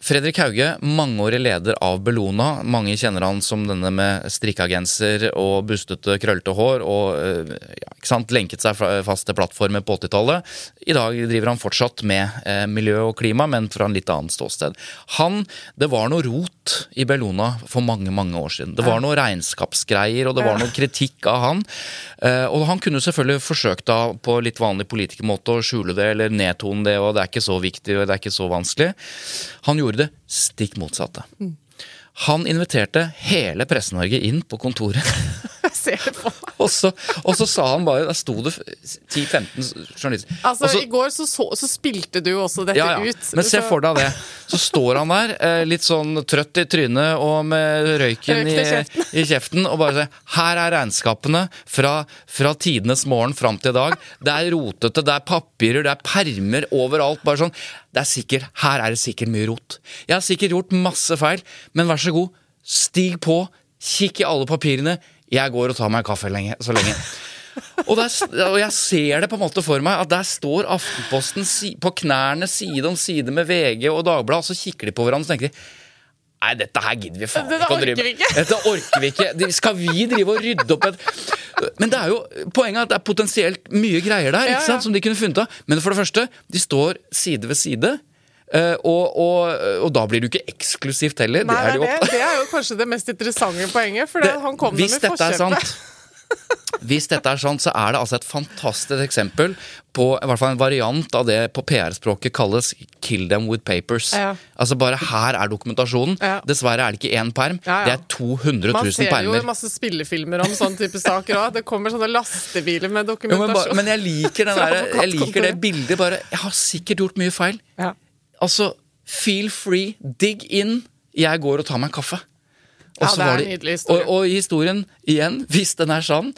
Fredrik Hauge, mangeårig leder av Bellona. Mange kjenner han som denne med strikka genser og bustete, krøllete hår. Og eh, ja, ikke sant, lenket seg fast til plattformer på 80-tallet. I dag driver han fortsatt med eh, miljø og klima, men fra en litt annet ståsted. Han, Det var noe rot i Bellona for mange mange år siden. Det var noe regnskapsgreier, og det var noe kritikk av han. Eh, og han kunne selvfølgelig forsøkt da på litt vanlig politikermåte å skjule det eller nedtone det, og det er ikke så viktig og det er ikke så vanskelig. Han gjorde det stikk motsatte. Han inviterte hele Presse-Norge inn på kontoret. Jeg ser det på. Og så, og så sa han bare Der sto det 10-15 journalister. Altså, Og så- I går så, så, så spilte du også dette ja, ja. ut. Men se for deg det. Så står han der, eh, litt sånn trøtt i trynet og med røyken i, i kjeften, og bare sier Her er regnskapene fra, fra tidenes morgen fram til i dag. Det er rotete, det er papirer, det er permer overalt. Bare sånn. Det er sikkert, Her er det sikkert mye rot. Jeg har sikkert gjort masse feil, men vær så god, stig på, kikk i alle papirene. Jeg går og tar meg en kaffe lenge, så lenge. Og, der, og jeg ser det på en måte for meg at der står Aftenposten si, på knærne side om side med VG og Dagbladet, og så kikker de på hverandre og tenker de Nei, dette her gidder vi faen ikke å drive med. Dette orker vi ikke. Skal vi drive og rydde opp et Men det er jo poenget er at det er potensielt mye greier der ikke sant, som de kunne funnet av. Men for det første, de står side ved side. Eh, og, og, og da blir du ikke eksklusivt heller. Nei, det er det, det det, er jo kanskje det mest interessante poenget, for det, han kom hvis med dette er forkjøpet. sant, hvis dette er sant, så er det altså et fantastisk eksempel på i hvert fall en variant av det på PR-språket kalles 'kill them with papers'. Ja. Altså bare her er dokumentasjonen. Ja. Dessverre er det ikke én perm, Ja, ja. det er 200 Man 000 ser jo masse spillefilmer om sånne type saker òg. Det kommer sånne lastebiler med Jo, men, dokumentasjon. bare, men jeg liker, den der, jeg liker det bildet. Bare, jeg har sikkert gjort mye feil. Altså, feel free, dig in. Jeg går og tar meg en kaffe. Og Ja, det er var en nydelig historie. Og, og historien, igjen, hvis den er sann,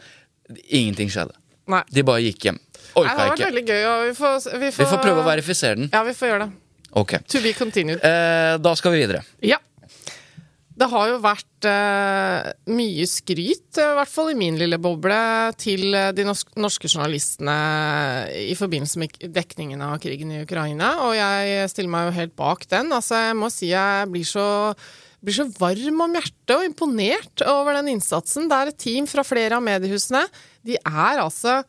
ingenting skjedde. Nei. De bare gikk hjem. Nei, det har vært ikke. veldig gøy, vi får, vi får Vi får prøve å verifisere den. Ja, vi får gjøre det. Okay. To be continued. Eh, da skal vi videre. Ja. Det har jo vært eh, mye skryt, eh, i hvert fall i min lille boble, til eh, de norske journalistene i forbindelse med dekningen av krigen i Ukraina, og jeg stiller meg jo helt bak den. Altså, jeg må si jeg blir så blir så varm om hjertet og imponert over den innsatsen. Det er et team fra flere av mediehusene. De er altså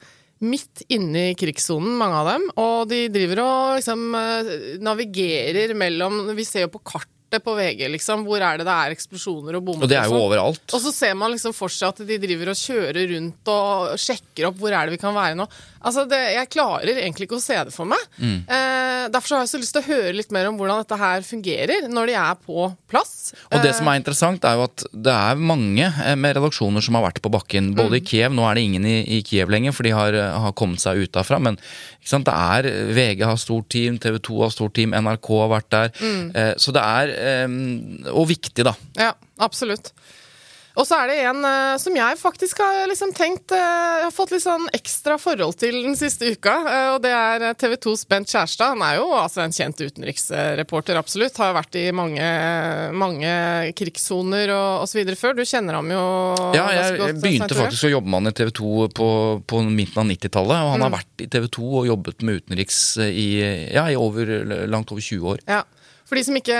midt inne i krigssonen, mange av dem. Og de driver og liksom eh, navigerer mellom Vi ser jo på kartet på VG, liksom. Hvor er det det er eksplosjoner og bomber? Og det er jo sånn. overalt. Og så ser man liksom for seg at de driver og kjører rundt og sjekker opp hvor er det vi kan være nå. Altså, det, Jeg klarer egentlig ikke å se det for meg. Mm. Eh, derfor så har jeg så lyst til å høre litt mer om hvordan dette her fungerer når de er på plass. Og det som er interessant, er jo at det er mange eh, med redaksjoner som har vært på bakken. Både i Kiev, nå er det ingen i, i Kiev lenger, for de har, eh, har kommet seg ut derfra. Men ikke sant, det er VG har stort team, TV 2 har stort team, NRK har vært der. Eh, så det er eh, Og viktig, da. Ja, absolutt. Og så er det en uh, som jeg faktisk har liksom tenkt uh, har fått litt sånn ekstra forhold til den siste uka. Uh, og det er TV 2s Bent Kjærstad. Han er jo altså en kjent utenriksreporter, absolutt. Har vært i mange, mange krigssoner og osv. før. Du kjenner ham jo Ja, jeg, godt, jeg begynte faktisk å jobbe med han i TV 2 på, på midten av 90-tallet. Og Mm. han har vært i TV 2 og jobbet med utenriks i, ja, i over, langt over 20 år. Ja. For de som ikke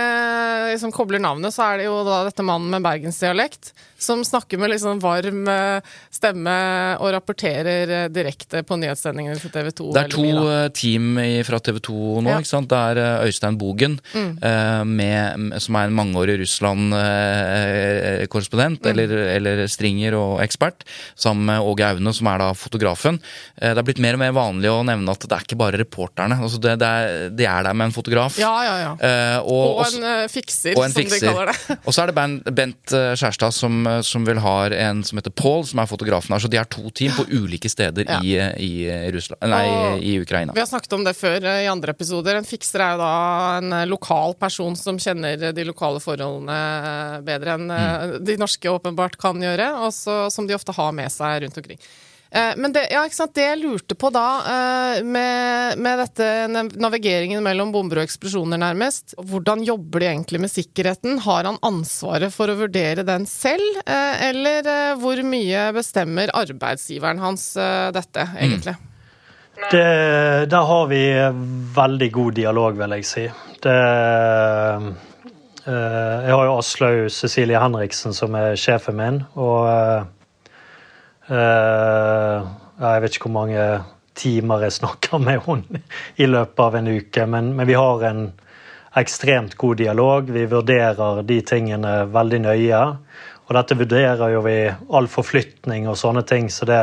liksom, kobler navnet, så er det jo da dette mannen med bergensdialekt som snakker med sånn varm eh, stemme og rapporterer eh, direkte på nyhetssendingene til TV 2. Det er to eh, team fra TV 2 nå. Ja. ikke sant? Det er Øystein Bogen, mm. med, som er en mangeårig Russland-korrespondent, eller, eller stringer og ekspert, sammen med Åge Aune, som er da fotografen. Det er blitt mer og mer vanlig å nevne at det er ikke bare reporterne. Altså det, det, er, de er der med en fotograf. Ja, ja, ja. Og, Og en fikser, og en som fikser. de kaller det. Og så er det Bent, Skjærstad som, som vel har en som heter Paul, som er fotografen her. Så de er to team på ulike steder Ja. i, eh, i, Russland, nei, i Ukraina. Vi har snakket om det før eh, i andre episoder. En fikser er jo da en eh, lokal person som kjenner eh, de lokale forholdene eh, bedre enn eh, Mm. de norske åpenbart kan gjøre, og så- som de ofte har med seg rundt omkring. Eh, men det, ja, det, jeg lurte på da, eh, med, med, dette navigeringen mellom bomber og eksplosjoner, nærmest, hvordan jobber de egentlig med sikkerheten? Har han ansvaret for å vurdere den selv, eh, eller hvor mye bestemmer arbeidsgiveren hans dette, mm. egentlig? Mm. Det, der har vi veldig god dialog, vil jeg si. Det, jeg har jo Aslaug Cecilie Henriksen som er sjefen min. og jeg vet ikke hvor mange timer jeg snakker med henne i løpet av en uke, men, men, vi har en ekstremt god dialog. Vi vurderer de tingene veldig nøye. Og dette vurderer jo vi all forflytning og sånne ting, så det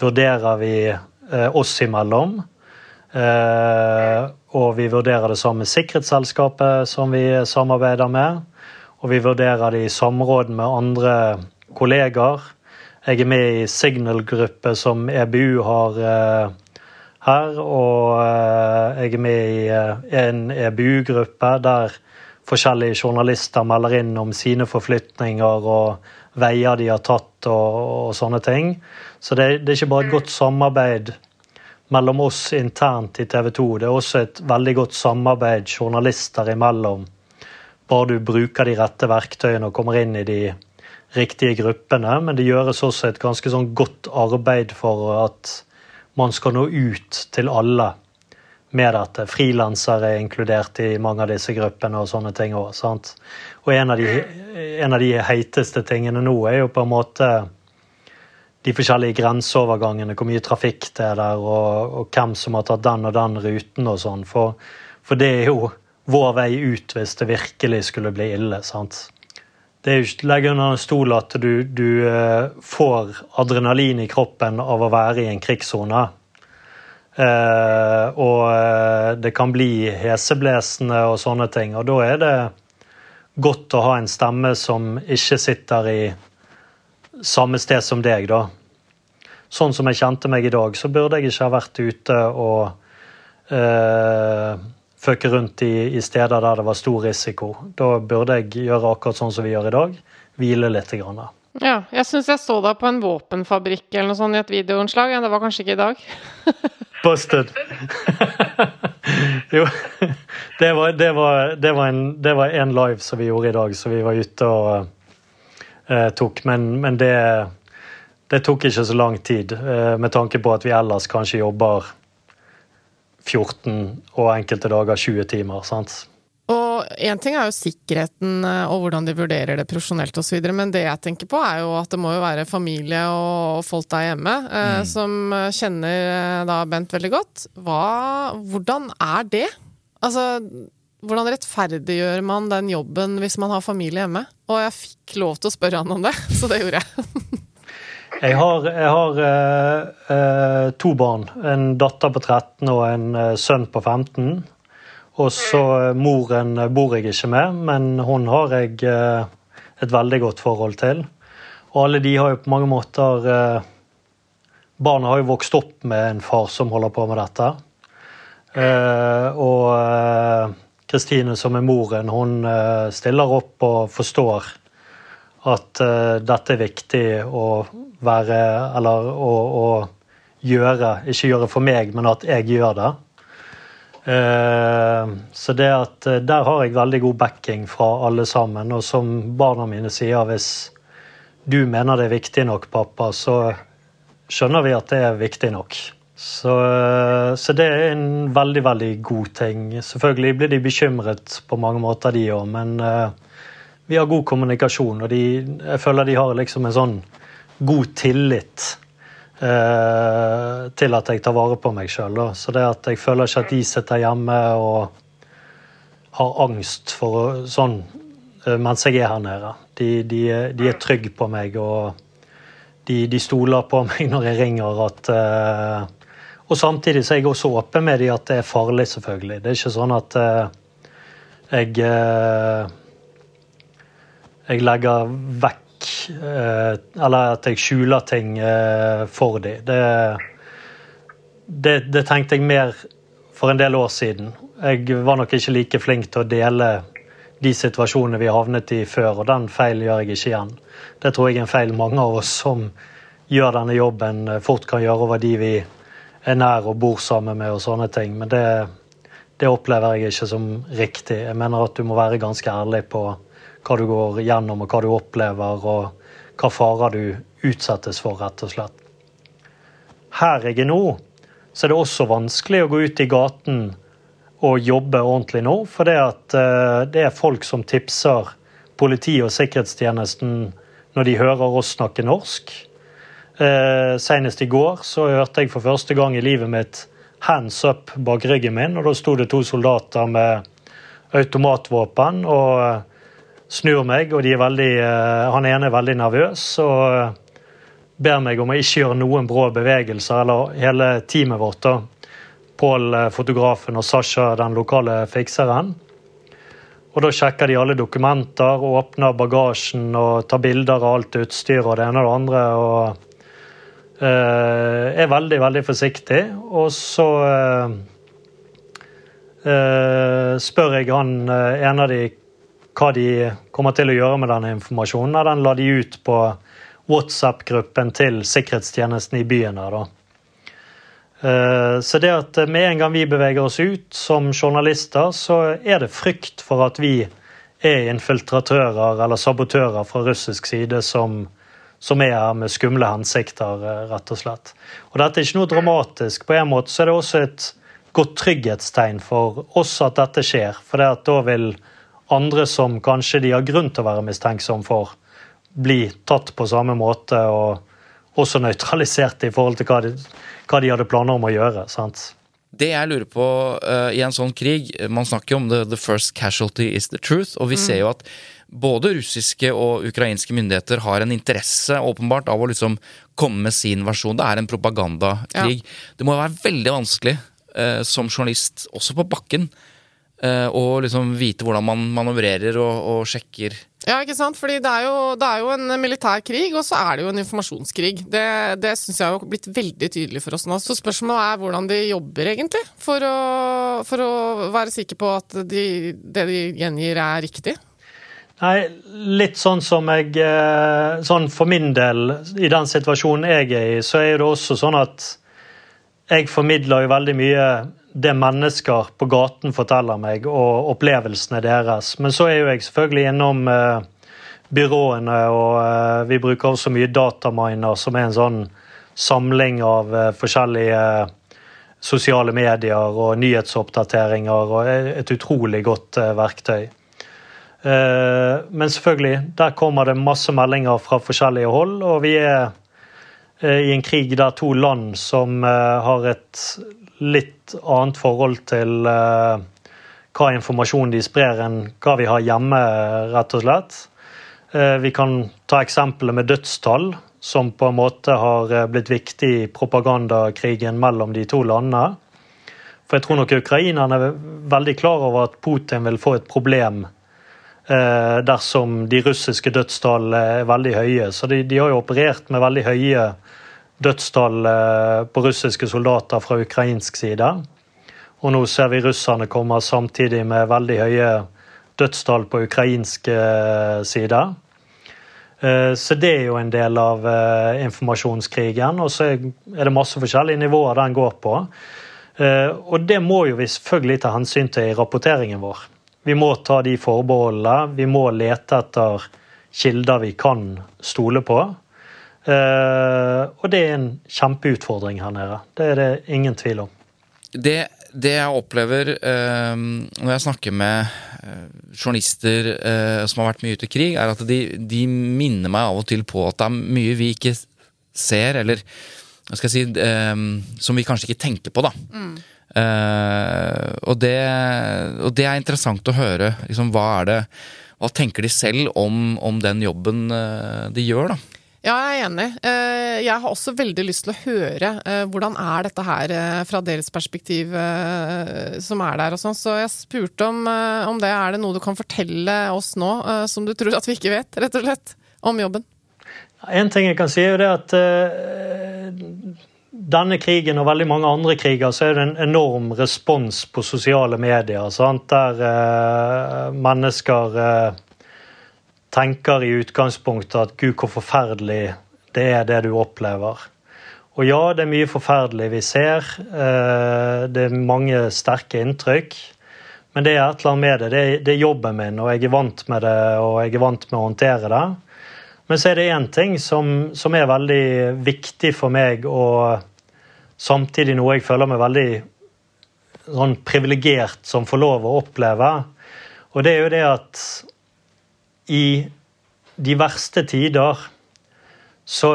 vurderer vi uh, oss imellom. Uh, og vi vurderer det samme sikkerhetsselskapet som vi samarbeider med. Og vi vurderer det i samråd med andre kolleger. Jeg er med i Signal-gruppe som EBU har uh, her. Og uh, jeg er med i uh, en EBU-gruppe der forskjellige journalister melder inn om sine forflytninger og veier de har tatt og, og sånne ting. Så det, det, er ikke bare et godt samarbeid mellom oss internt i TV 2. Det er også et veldig godt samarbeid journalister imellom. Bare du bruker de rette verktøyene og kommer inn i de riktige gruppene, men det gjøres også et ganske sånn godt arbeid for at man skal nå ut til alle med dette. Frilansere er inkludert i mange av disse gruppene og sånne ting òg. Og en av, de, en av de heiteste tingene nå er jo på en måte de forskjellige grenseovergangene, hvor mye trafikk det er der, og, og hvem som har tatt den og den ruten og sånn. For, for, det er jo vår vei ut hvis det virkelig skulle bli ille. sant? Det er jo ikke legge under en stol at du, du, eh, får adrenalin i kroppen av å være i en krigssone. Eh, og eh, det kan bli heseblesende og sånne ting. Og da er det godt å ha en stemme som ikke sitter i samme sted som deg, da. Sånn som jeg kjente meg i dag, så burde jeg ikke ha vært ute og eh, føke rundt i, i, steder der det var stor risiko. Da burde jeg gjøre akkurat sånn som vi gjør i dag, hvile litt. Grann. Ja, jeg syns jeg så deg på en våpenfabrikk eller noe sånt i et videoinnslag. Ja, det var kanskje ikke i dag? Busted. jo, det var, det, var, det, var en, det var, en, live som vi gjorde i dag, som vi var ute og uh, tok. Men, men det, det, tok ikke så lang tid, uh, med tanke på at vi ellers kanskje jobber 14 og enkelte dager 20 timer. sant? Og Én ting er jo sikkerheten eh, og hvordan de vurderer det profesjonelt osv., men det jeg tenker på er jo at det må jo være familie og folk der hjemme eh, mm. som kjenner eh, da Bent veldig godt. Hva, hvordan er det? Altså, hvordan rettferdiggjør man den jobben hvis man har familie hjemme? Og jeg fikk lov til å spørre han om det, så det gjorde jeg. Jeg har, jeg har eh, eh, to barn. En datter på 13 og en eh, sønn på 15. Og så eh, moren bor jeg ikke med, men hun har jeg eh, et veldig godt forhold til. Og alle de har jo på mange måter eh, Barna har jo vokst opp med en far som holder på med dette. og Kristine, som er moren, hun stiller opp og forstår at dette er viktig å være Eller å, å, gjøre. Ikke gjøre for meg, men at jeg gjør det. Uh, så det at uh, der har jeg veldig god backing fra alle sammen. Og som barna mine sier, hvis du mener det er viktig nok, pappa, så skjønner vi at det er viktig nok. Så, uh, så det er en veldig, veldig god ting. Selvfølgelig blir de bekymret på mange måter, de òg, men vi har god kommunikasjon, og de, jeg føler de har liksom en sånn god tillit eh, til at jeg tar vare på meg sjøl. Så det at jeg føler ikke at de sitter hjemme og har angst for sånn eh, mens jeg er her nede. De, de, de er trygge på meg, og de, stoler på meg når jeg ringer at eh, Og samtidig så er jeg også åpen med dem at det er farlig, selvfølgelig. Det er ikke sånn at eh, jeg eh, jeg legger vekk Eh, eller at jeg skjuler ting eh, for dem. Det, det, det, tenkte jeg mer for en del år siden. Jeg var nok ikke like flink til å dele de situasjonene vi havnet i før, og den feilen gjør jeg ikke igjen. Det tror jeg er en feil mange av oss som gjør denne jobben, eh, fort kan gjøre over de vi er nær og bor sammen med og sånne ting. Men det, det opplever jeg ikke som riktig. Jeg mener at du må være ganske ærlig på hva du går gjennom, og hva du opplever, og hva farer du utsettes for, rett og slett. Her jeg er nå, så er det også vanskelig å gå ut i gaten og jobbe ordentlig nå, for det, at, uh, det er folk som tipser politiet og sikkerhetstjenesten når de hører oss snakke norsk. Uh, senest i går så hørte jeg for første gang i livet mitt hands up bak ryggen min, og da sto det to soldater med automatvåpen og uh, snur meg, og er veldig, han ene er veldig nervøs og ber meg om å ikke gjøre noen brå bevegelser, eller hele teamet vårt. da Pål, eh, fotografen, og Sasha, den lokale fikseren. Og Da sjekker de alle dokumenter, og åpner bagasjen og tar bilder av alt utstyr og det ene og det andre. og uh, Er veldig, veldig forsiktig. Og så uh, uh, spør jeg han en av de hva de kommer til å gjøre med denne informasjonen. Den la de ut på WhatsApp-gruppen til sikkerhetstjenesten i byen. her. Eh, så det at med en gang vi beveger oss ut som journalister, så er det frykt for at vi er infiltratører eller sabotører fra russisk side som, som er her med skumle hensikter, eh, rett og slett. Og dette er ikke noe dramatisk. På en måte så er det også et godt trygghetstegn for oss at dette skjer. For da vil andre som kanskje de har grunn til å være mistenksom for, bli tatt på samme måte og også nøytralisert i forhold til hva de, hva de hadde planer om å gjøre. sant? Det jeg lurer på uh, i en sånn krig Man snakker jo om the, the, first casualty is the truth. Og vi mm. ser jo at både russiske og ukrainske myndigheter har en interesse åpenbart av å liksom komme med sin versjon. Det er en propagandakrig. Ja. Det må jo være veldig vanskelig uh, som journalist, også på bakken, uh, å liksom vite hvordan man manøvrerer og, og sjekker ja, ikke sant? Fordi det er, jo, det er, jo, en militær krig, og så er det jo en informasjonskrig. Det, det syns jeg har blitt veldig tydelig for oss nå. Så spørsmålet er hvordan de jobber, egentlig. For å, for å være sikker på at de, det de gjengir, er riktig. Nei, litt sånn som jeg eh, Sånn for min del, i den situasjonen jeg er i, så er det også sånn at jeg formidler jo veldig mye det mennesker på gaten forteller meg, og opplevelsene deres. Men så er jo jeg selvfølgelig innom eh, byråene, og eh, vi bruker også mye dataminer, som er en sånn samling av eh, forskjellige sosiale medier og nyhetsoppdateringer, og et utrolig godt eh, verktøy. Eh, men selvfølgelig, der kommer det masse meldinger fra forskjellige hold, og vi er eh, i en krig der to land som har et litt annet forhold til uh, hva informasjon de sprer, enn hva vi har hjemme, rett og slett. Uh, vi kan ta eksempelet med dødstall, som på en måte har eh, blitt viktig i propagandakrigen mellom de to landene. For jeg tror nok ukrainerne er veldig klar over at Putin vil få et problem eh, dersom de russiske dødstallene er veldig høye. Så de, de har jo operert med veldig høye dødstall eh, på russiske soldater fra ukrainsk side. Og nå ser vi russerne komme samtidig med veldig høye dødstall på ukrainsk eh, side. Eh, så det er jo en del av informasjonskrigen. Og så er det masse forskjellige nivåer den går på. Og det må jo vi selvfølgelig ta hensyn til i rapporteringen vår. Vi må ta de forbeholdene. Vi må lete etter kilder vi kan stole på. Uh, og det er en kjempeutfordring her nede. Det er det ingen tvil om. Det, det jeg opplever uh, når jeg snakker med uh, journalister som har vært mye ute i krig, er at de, de, minner meg av og til på at det er mye vi ikke ser, eller hva skal jeg si, som vi kanskje ikke tenker på, da. Mm. og, det, og det er interessant å høre. Liksom, hva er det hva tenker de selv om, om den jobben de gjør, da? Ja, jeg er enig. Eh, jeg har også veldig lyst til å høre eh, hvordan er dette her eh, fra deres perspektiv som er der og sånn. Så jeg spurte om, om det. Er det noe du kan fortelle oss nå som du tror at vi ikke vet, rett og slett, om jobben? En ting jeg kan si, er jo det at denne krigen og veldig mange andre kriger, så er det en enorm respons på sosiale medier. Sant? Der mennesker tenker i utgangspunktet at gud, hvor forferdelig det er det du opplever. Og ja, det er mye forferdelig vi ser. Eh, det er mange sterke inntrykk. Men det er et eller annet med det. Det er, jobben min, og jeg er vant med det, og jeg er vant med å håndtere det. Men så er det én ting som, som, er veldig viktig for meg, og samtidig noe jeg føler meg veldig sånn privilegert som får lov å oppleve. Og det er jo det at i de verste tider så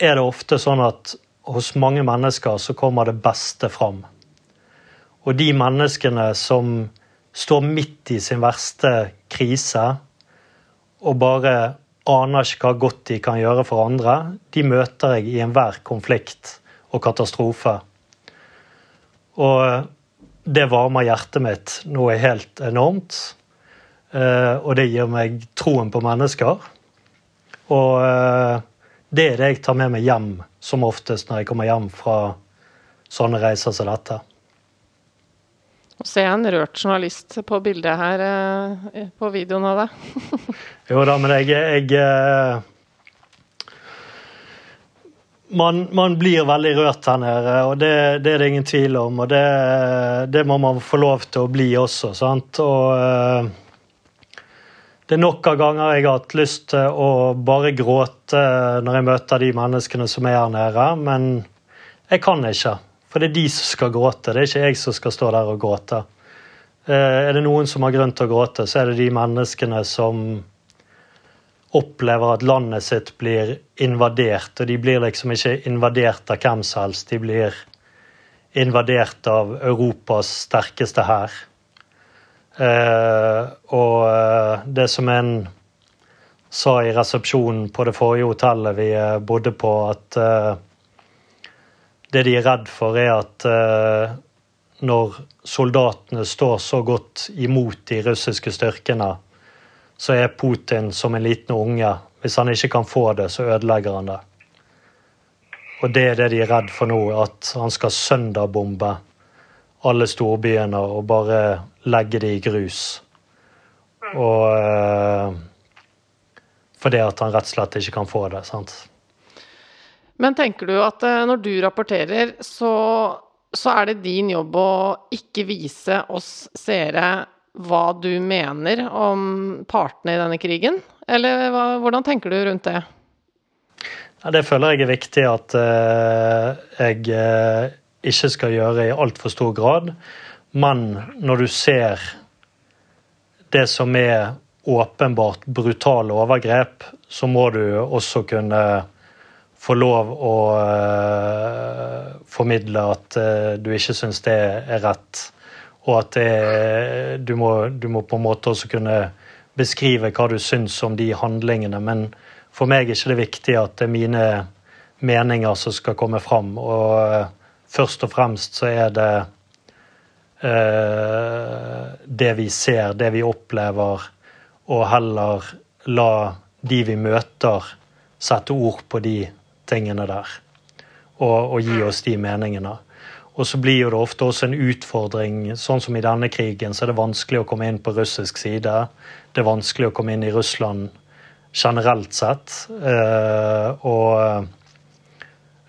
er det ofte sånn at hos mange mennesker så kommer det beste fram. Og de menneskene som står midt i sin verste krise og bare aner ikke hva godt de kan gjøre for andre, de møter jeg i enhver konflikt og katastrofe. Og det varmer hjertet mitt noe helt enormt. Eh, og det gir meg troen på mennesker. Og eh, det er det jeg tar med meg hjem som oftest når jeg kommer hjem fra sånne reiser som dette. Nå er jeg en rørt journalist på bildet her, eh, på videoen av deg. jo da, men jeg, jeg man, man, blir veldig rørt her nede, og det, det, er det ingen tvil om. Og det, det, må man få lov til å bli også, sant. Og det er nok av ganger jeg har hatt lyst til å bare gråte når jeg møter de menneskene som er her nede, men jeg kan ikke. For det er de som skal gråte, det er ikke jeg som skal stå der og gråte. Eh, er det noen som har grunn til å gråte, så er det de menneskene som opplever at landet sitt blir invadert. Og de blir liksom ikke invadert av hvem som helst, de blir invadert av Europas sterkeste hær. Eh, og eh, det som en sa i resepsjonen på det forrige hotellet vi bodde på, at det de er redd for, er at eh, når soldatene står så godt imot de russiske styrkene, så er Putin som en liten unge. Hvis han ikke kan få det, så ødelegger han det. Og det er det de er redd for nå, at han skal søndagbombe alle storbyene og bare legge det i grus. Og eh, fordi at han rett og slett ikke kan få det. sant? Men tenker du at eh, når du rapporterer, så, så er det din jobb å ikke vise oss seere hva du mener om partene i denne krigen? Eller hva, hvordan tenker du rundt det? Ja, det føler jeg er viktig at uh, jeg uh, ikke skal gjøre i altfor stor grad. Men når du ser det som er åpenbart brutale overgrep, så må du også kunne få lov å uh, formidle at uh, du ikke syns det er rett. Og at det, du, må, du, må, på en måte også kunne beskrive hva du syns om de handlingene. Men for meg er ikke det viktig at det er mine meninger som skal komme fram. Og uh, først og fremst så er det det vi ser, det vi opplever, og heller la de vi møter, sette ord på de tingene der. Og, og gi oss de meningene. Og så blir jo det ofte også en utfordring. Sånn som i denne krigen, så er det vanskelig å komme inn på russisk side. Det er vanskelig å komme inn i Russland generelt sett. Eh, og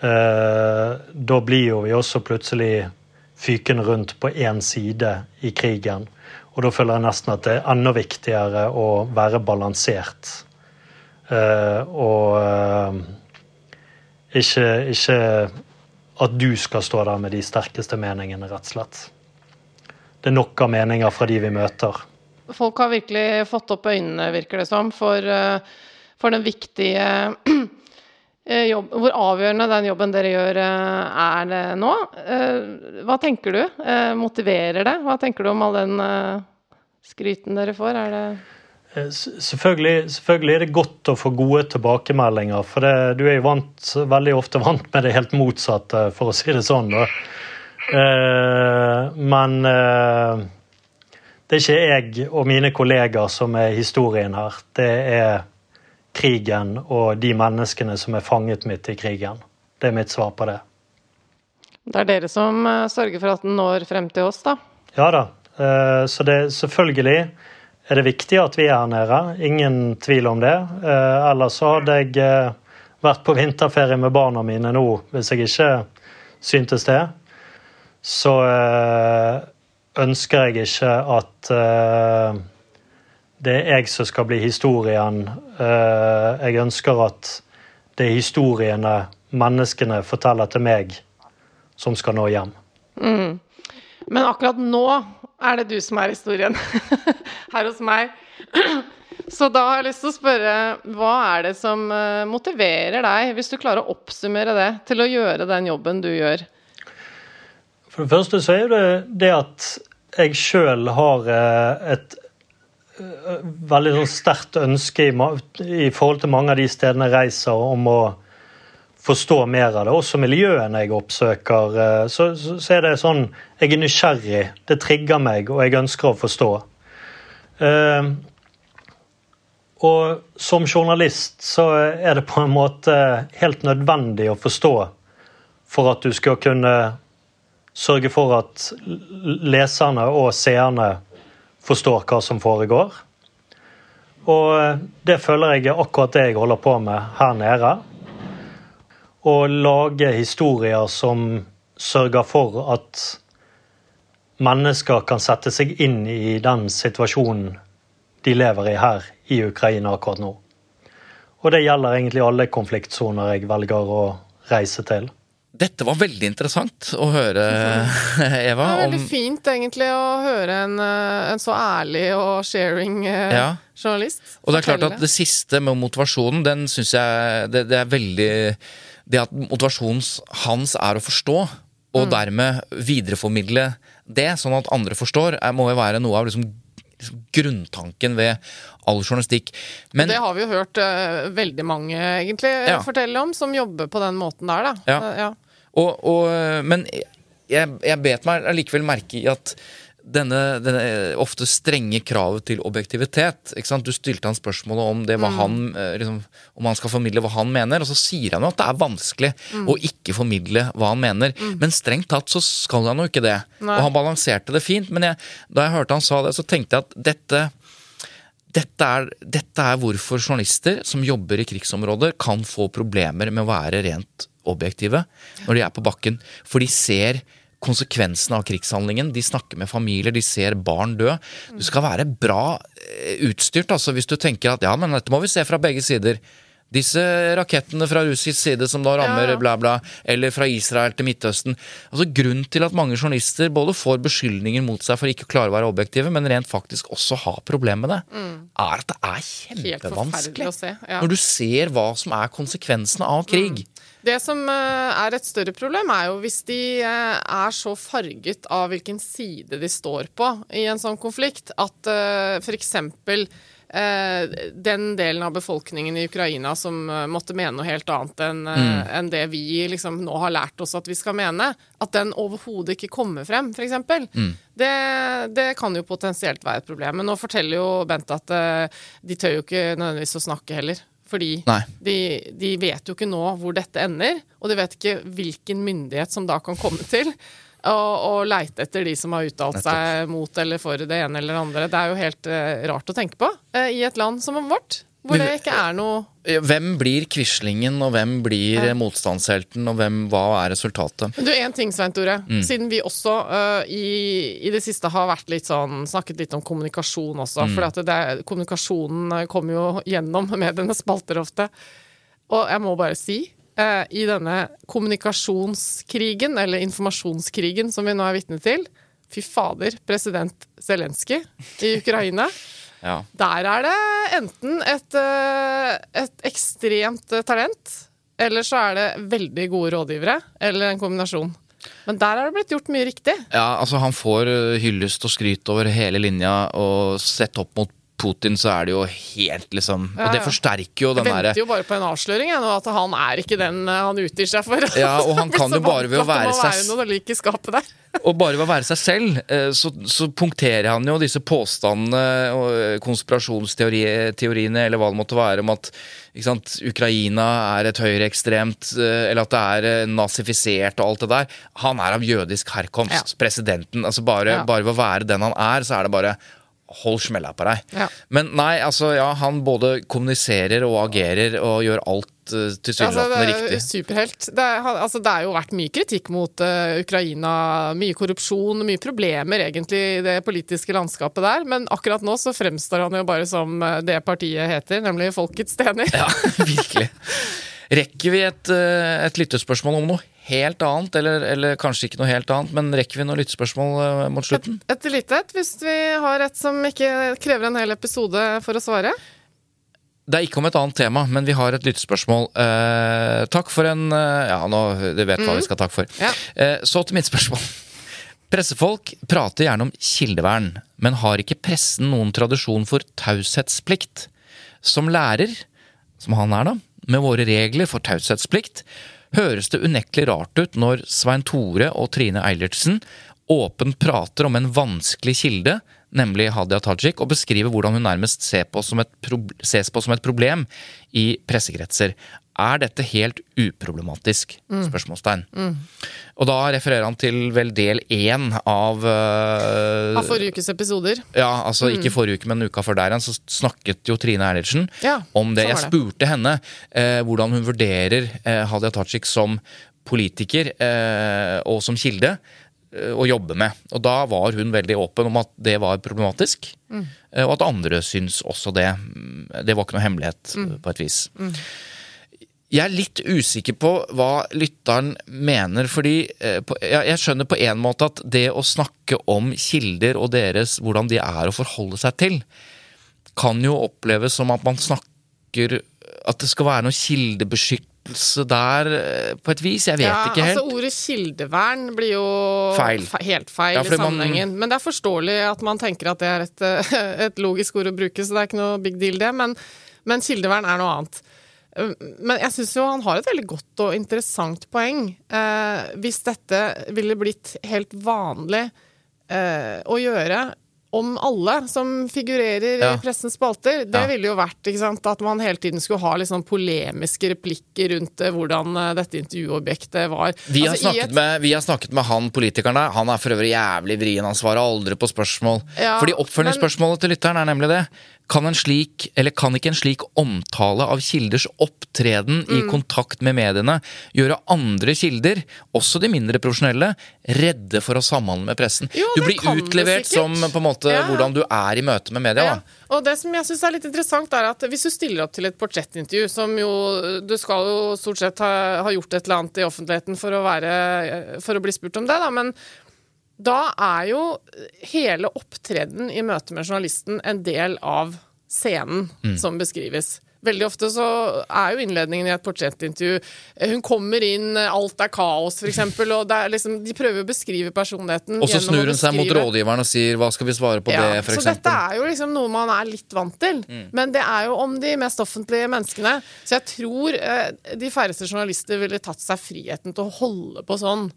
eh, da blir jo vi også plutselig fykende rundt på én side i krigen. Og da føler jeg nesten at det er enda viktigere å være balansert. Uh, og ikke, ikke at du skal stå der med de sterkeste meningene, rett og slett. Det er nok av meninger fra de vi møter. Folk har virkelig fått opp øynene, virker det som, for, eh, for den viktige jobb, Hvor avgjørende den jobben dere gjør, eh, er det nå. Hva tenker du? Motiverer det? Hva tenker du om all den skryten dere får? Er det Eh, selvfølgelig, selvfølgelig, er det godt å få gode tilbakemeldinger, for det, du er jo vant, veldig ofte vant med det helt motsatte, for å si det sånn. Da. Eh, men eh, det er ikke jeg og mine kollegaer som er historien her. Det er krigen og de menneskene som er fanget midt i krigen. Det er mitt svar på det. Det er dere som eh, sørger for at den når frem til oss, da? Ja da. Eh, så det selvfølgelig er det viktig at vi er her nede. Ingen tvil om det. Eh, ellers så hadde jeg vært på vinterferie med barna mine nå hvis jeg ikke syntes det. Så ønsker jeg ikke at det er jeg som skal bli historien. Eh, jeg ønsker at det er historiene menneskene forteller til meg, som skal nå hjem. Men akkurat nå er det du som er historien her hos meg. Så da har jeg lyst til å spørre, hva er det som eh, motiverer deg, hvis du klarer å oppsummere det, til å gjøre den jobben du gjør? For det første så er det det at jeg sjøl har eh, et veldig sånn sterkt ønske i, i forhold til mange av de stedene jeg reiser, om å forstå mer av det. Også miljøene jeg oppsøker. eh, Så, så, så er det sånn Jeg er nysgjerrig. Det trigger meg, og jeg ønsker å forstå. Eh, og som journalist så er det på en måte helt nødvendig å forstå for at du skal kunne sørge for at leserne og seerne forstår hva som foregår. Og det føler jeg er akkurat det jeg holder på med her nede. Å lage historier som sørger for at mennesker kan sette seg inn i den situasjonen de lever i her i Ukraina akkurat nå. Og det gjelder egentlig alle konfliktsoner jeg velger å reise til. Dette var veldig interessant å høre, Eva. Det er om veldig fint egentlig å høre en, eh, en så ærlig og sharing eh, Ja. journalist. Og det er klart at det siste med motivasjonen, den syns jeg det, det er veldig Det at motivasjonen hans er å forstå, og dermed videreformidle det, sånn at andre forstår, må jo være noe av liksom, liksom grunntanken ved all journalistikk. Men det har vi jo hørt uh, veldig mange egentlig Ja. fortelle om, som jobber på den måten der, da. Ja. Uh, ja. Og, og, men jeg, jeg bet meg allikevel merke i at denne, denne ofte strenge kravet til objektivitet ikke sant? Du stilte han spørsmålet om det hva han eh, liksom, om han skal formidle hva han mener, og så sier han jo at det er vanskelig å ikke formidle hva han mener. Men strengt tatt så skal han jo ikke det. Nei. Og han balanserte det fint. Men jeg, da jeg hørte han sa det, så tenkte jeg at dette dette er, dette er hvorfor journalister som jobber i krigsområder, kan få problemer med å være rent objektive når de er på bakken. For de ser konsekvensene av krigshandlingen. De snakker med familier, de ser barn dø. Du skal være bra eh, utstyrt altså, hvis du tenker at ja, men dette må vi se fra begge sider. Disse rakettene fra russisk side som da rammer Ja, bla, bla, eller fra Israel til Midtøsten. Altså Grunnen til at mange journalister både får beskyldninger mot seg for ikke å klare å være objektive, men rent faktisk også har problemer med det, er at det er kjempevanskelig. å se. Ja. Når du ser hva som er konsekvensene av krig. Det som eh, er et større problem, er jo hvis de eh, er så farget av hvilken side de står på i en sånn konflikt, at uh, f.eks. den delen av befolkningen i Ukraina som eh, måtte mene noe helt annet enn mm. en det vi liksom nå har lært oss at vi skal mene, at den overhodet ikke kommer frem, f.eks. Det, det kan jo potensielt være et problem. Men nå forteller jo Bent at eh, de tør jo ikke nødvendigvis å snakke heller. Fordi de, de vet jo ikke nå hvor dette ender, og de vet ikke hvilken myndighet som da kan komme til å leite etter de som har uttalt seg mot eller for det ene eller det andre. Det er jo helt uh, rart å tenke på uh, i et land som vårt, hvor det ikke er noe Hvem blir Quislingen, og hvem blir ja. motstandshelten, og hvem, hva er resultatet? Du, en ting, Svein Tore. Mm. Siden vi også uh, i, i det siste har vært litt sånn, snakket litt om kommunikasjon også. Mm. For det, kommunikasjonen øh, kommer jo gjennom medienes spalter ofte. Og jeg må bare si, uh, i denne kommunikasjonskrigen, eller informasjonskrigen som vi nå er vitne til Fy fader, president Zelenskyj i Ukraina. Ja. Der er det enten et, øh, et ekstremt øh, talent, eller så er det veldig gode rådgivere, eller en kombinasjon. Men der er det blitt gjort mye riktig. Ja, altså Han får uh, hyllest og skryt over hele linja, og sett opp mot Putin så er det jo helt liksom Ja, Og det forsterker jo Jeg den derre venter jo bare på en avsløring, jeg, at han er ikke den eh, han utgir seg for. Ja, og han kan jo bare ved å være seg. Og bare ved å være seg selv, eh, så, så punkterer han jo disse påstandene og eh, konspirasjonsteoriene, eller hva det måtte være, om at sant, Ukraina er et høyreekstremt, eller at det er nazifisert og alt det der. Han er av jødisk herkomst, presidenten. altså bare, Ja. bare ved å være den han er, så er det bare hold smella på deg. Ja. Men nei, altså ja, han både kommuniserer og agerer og gjør alt til Altså, det er riktig. superhelt. Det, er, altså, det er jo vært mye kritikk mot uh, Ukraina. Mye korrupsjon, mye problemer egentlig i det politiske landskapet der. Men akkurat nå så fremstår han jo bare som eh, det partiet heter, nemlig Folkets tjener. Ja, virkelig. Rekker vi et, eh, et lyttespørsmål om noe helt annet, eller, eller kanskje ikke noe helt annet, men rekker vi noen lyttespørsmål eh, mot slutten? Et lite et, hvis vi har et som ikke krever en hel episode for å svare. Det er ikke om et annet tema, men vi har et lyttespørsmål. Eh, takk for en eh, Ja, nå, du vet hva vi skal takke for. Ja. Eh, så til mitt spørsmål. Pressefolk prater gjerne om kildevern, men har ikke pressen noen tradisjon for taushetsplikt? Som lærer, som han er da, med våre regler for taushetsplikt, høres det unektelig rart ut når Svein Tore og Trine Eilertsen åpent prater om en vanskelig kilde, nemlig Hadia Tajik, og beskriver hvordan hun nærmest ser på som et ses på som et problem i pressekretser. Er dette helt uproblematisk? Spørsmålstegn. Og da refererer han til vel del én av uh, Av forrige ukes episoder. ja, altså ikke forrige uke, men uka før der igjen, så snakket jo Trine Eilertsen Ja, om det. sånn Jeg det. spurte henne uh, hvordan hun vurderer uh, Hadia Tajik som politiker og som kilde å jobbe med. Og da var hun veldig åpen om at det var problematisk, Mm. og at andre syns også det. Mm, Det var ikke noe hemmelighet, Mm. på et vis. Jeg er litt usikker på hva lytteren mener, fordi eh, jeg, skjønner på en måte at det å snakke om kilder og deres, hvordan de er å forholde seg til, kan jo oppleves som at man snakker At det skal være noe kildebeskyttelse der, eh, på et vis. Jeg vet ja, ikke helt. Ja, Altså, ordet kildevern blir jo Feil. fe- helt feil Ja, i sammenhengen. man-. Men det er forståelig at man tenker at det er et, et logisk ord å bruke, så det er ikke noe big deal, det. Men, men kildevern er noe annet. Men jeg syns jo han har et veldig godt og interessant poeng. Eh, hvis dette ville blitt helt vanlig eh, å gjøre om alle som figurerer Ja. i pressens spalter, det Ja. ville jo vært sant, at man hele tiden skulle ha sånn polemiske replikker rundt eh, hvordan eh, dette intervjuobjektet var. Vi har, Altså, et- med, vi har snakket med han politikeren der. Han er for øvrig jævlig vrien. Han svarer aldri på spørsmål. Ja, Fordi oppfølgingsspørsmålet til lytteren er nemlig det. Kan, en slik, eller kan ikke en slik omtale av kilders opptreden Mm. i kontakt med mediene gjøre andre kilder, også de mindre profesjonelle, redde for å samhandle med pressen? Jo, du blir utlevert som på en måte Ja. hvordan du er i møte med media. Ja, Da. og det som jeg syns er litt interessant, er at hvis du stiller opp til et portrettintervju, som jo Du skal jo stort sett ha, ha gjort et eller annet i offentligheten for å, være, for å bli spurt om det, da, men da er jo hele opptreden i møte med journalisten en del av scenen som beskrives. Veldig ofte så er jo innledningen i et portrettintervju eh, Hun kommer inn, eh, alt er kaos, f.eks. Og er liksom, de prøver å beskrive personligheten. Og så snur hun seg mot rådgiveren og sier 'hva skal vi svare på det', for så eksempel. dette er jo liksom noe man er litt vant til. Men det er jo om de mest offentlige menneskene. Så jeg tror eh, de færreste journalister ville tatt seg friheten til å holde på sånn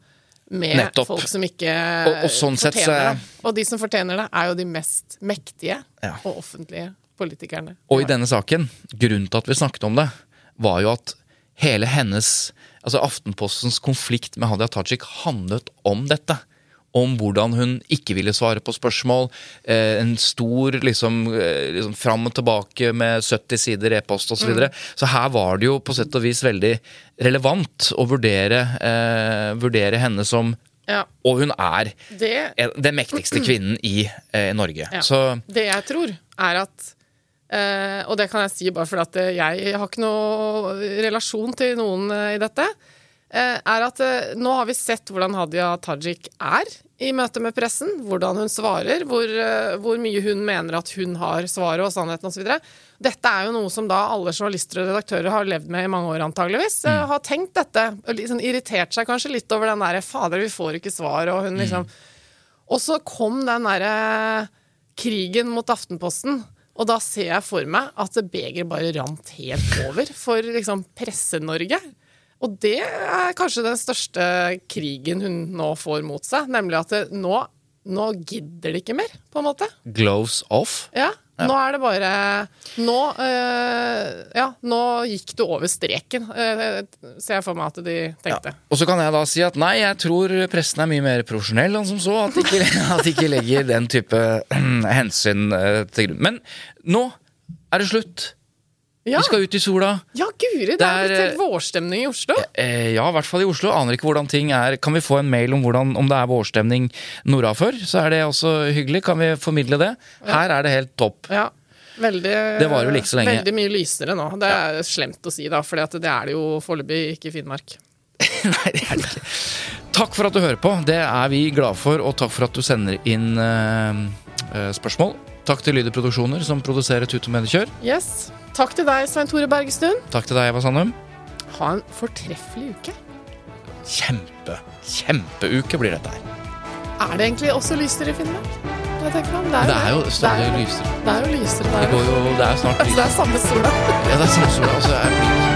med Nettopp. folk som ikke Og- og sånn sett så fortjener det. Og de som fortjener det, er jo de mest mektige Ja. og offentlige politikerne. Og i denne saken, grunnen til at vi snakket om det, var jo at hele hennes Altså Aftenpostens konflikt med Hadia Tajik handlet om dette. Om hvordan hun ikke ville svare på spørsmål. Eh, en stor liksom, eh, liksom fram og tilbake med 70 sider e-post osv. Så, videre. så her var det jo på sett og vis veldig relevant å vurdere, eh, vurdere henne som Ja, Og hun er det, den mektigste kvinnen i eh, Norge. ja. Så det jeg tror, er at eh, Og det kan jeg si bare fordi at jeg har ikke noe relasjon til noen eh, i dette. Eh, Er at eh, nå har vi sett hvordan Hadia Tajik er i møte med pressen. Hvordan hun svarer, hvor, eh, hvor mye hun mener at hun har svaret og sannheten osv. Dette er jo noe som da alle journalister og redaktører har levd med i mange år, antageligvis. Mm. Har tenkt dette. Liksom irritert seg kanskje litt over den derre 'fader, vi får ikke svar', og hun liksom Og så kom den derre krigen mot Aftenposten. Og da ser jeg for meg at begeret bare rant helt over for liksom Presse-Norge. Og det er kanskje den største krigen hun nå får mot seg. Nemlig at det, nå, nå gidder de ikke mer, på en måte. gloves off. Ja, Nå er det bare Nå øh, Ja, nå gikk du over streken, øh, ser jeg for meg at de tenkte. Og så kan jeg da si at nei, jeg tror pressen er mye mer profesjonell enn som så. At de ikke, at de ikke legger den type hensyn til grunn. Men nå er det slutt. Ja, Vi skal ut i sola. ja guri, det, Det er blitt helt vårstemning i Oslo. Eh, ja, i hvert fall i Oslo. Aner ikke hvordan ting er. Kan vi få en mail om, hvordan, om det er vårstemning nordafor? Så er det også hyggelig. Kan vi formidle det? Her er det helt topp. Ja, veldig Det varer vel ikke så lenge. Veldig mye lysere nå. Det er slemt å si, da, for det er det jo foreløpig ikke i Finnmark. Nei, det er det ikke. Takk for at du hører på. Det er vi glade for, og takk for at du sender inn uh, eh, spørsmål. Takk til Lyder Produksjoner, som produserer Tut og Mediekjør. Yes. Takk til deg, Svein Tore Bergestuen. Takk til deg, Eva Sandum. Ha en fortreffelig uke. Kjempe, kjempeuke blir dette her. Er det egentlig også lysere i Finnmark? Det tenker. Det er jo stadig er- lysere. Det er jo lysere Det går jo, det er jo snart Altså, det er samme sola. Ja, det er samme sola. Altså, jeg blir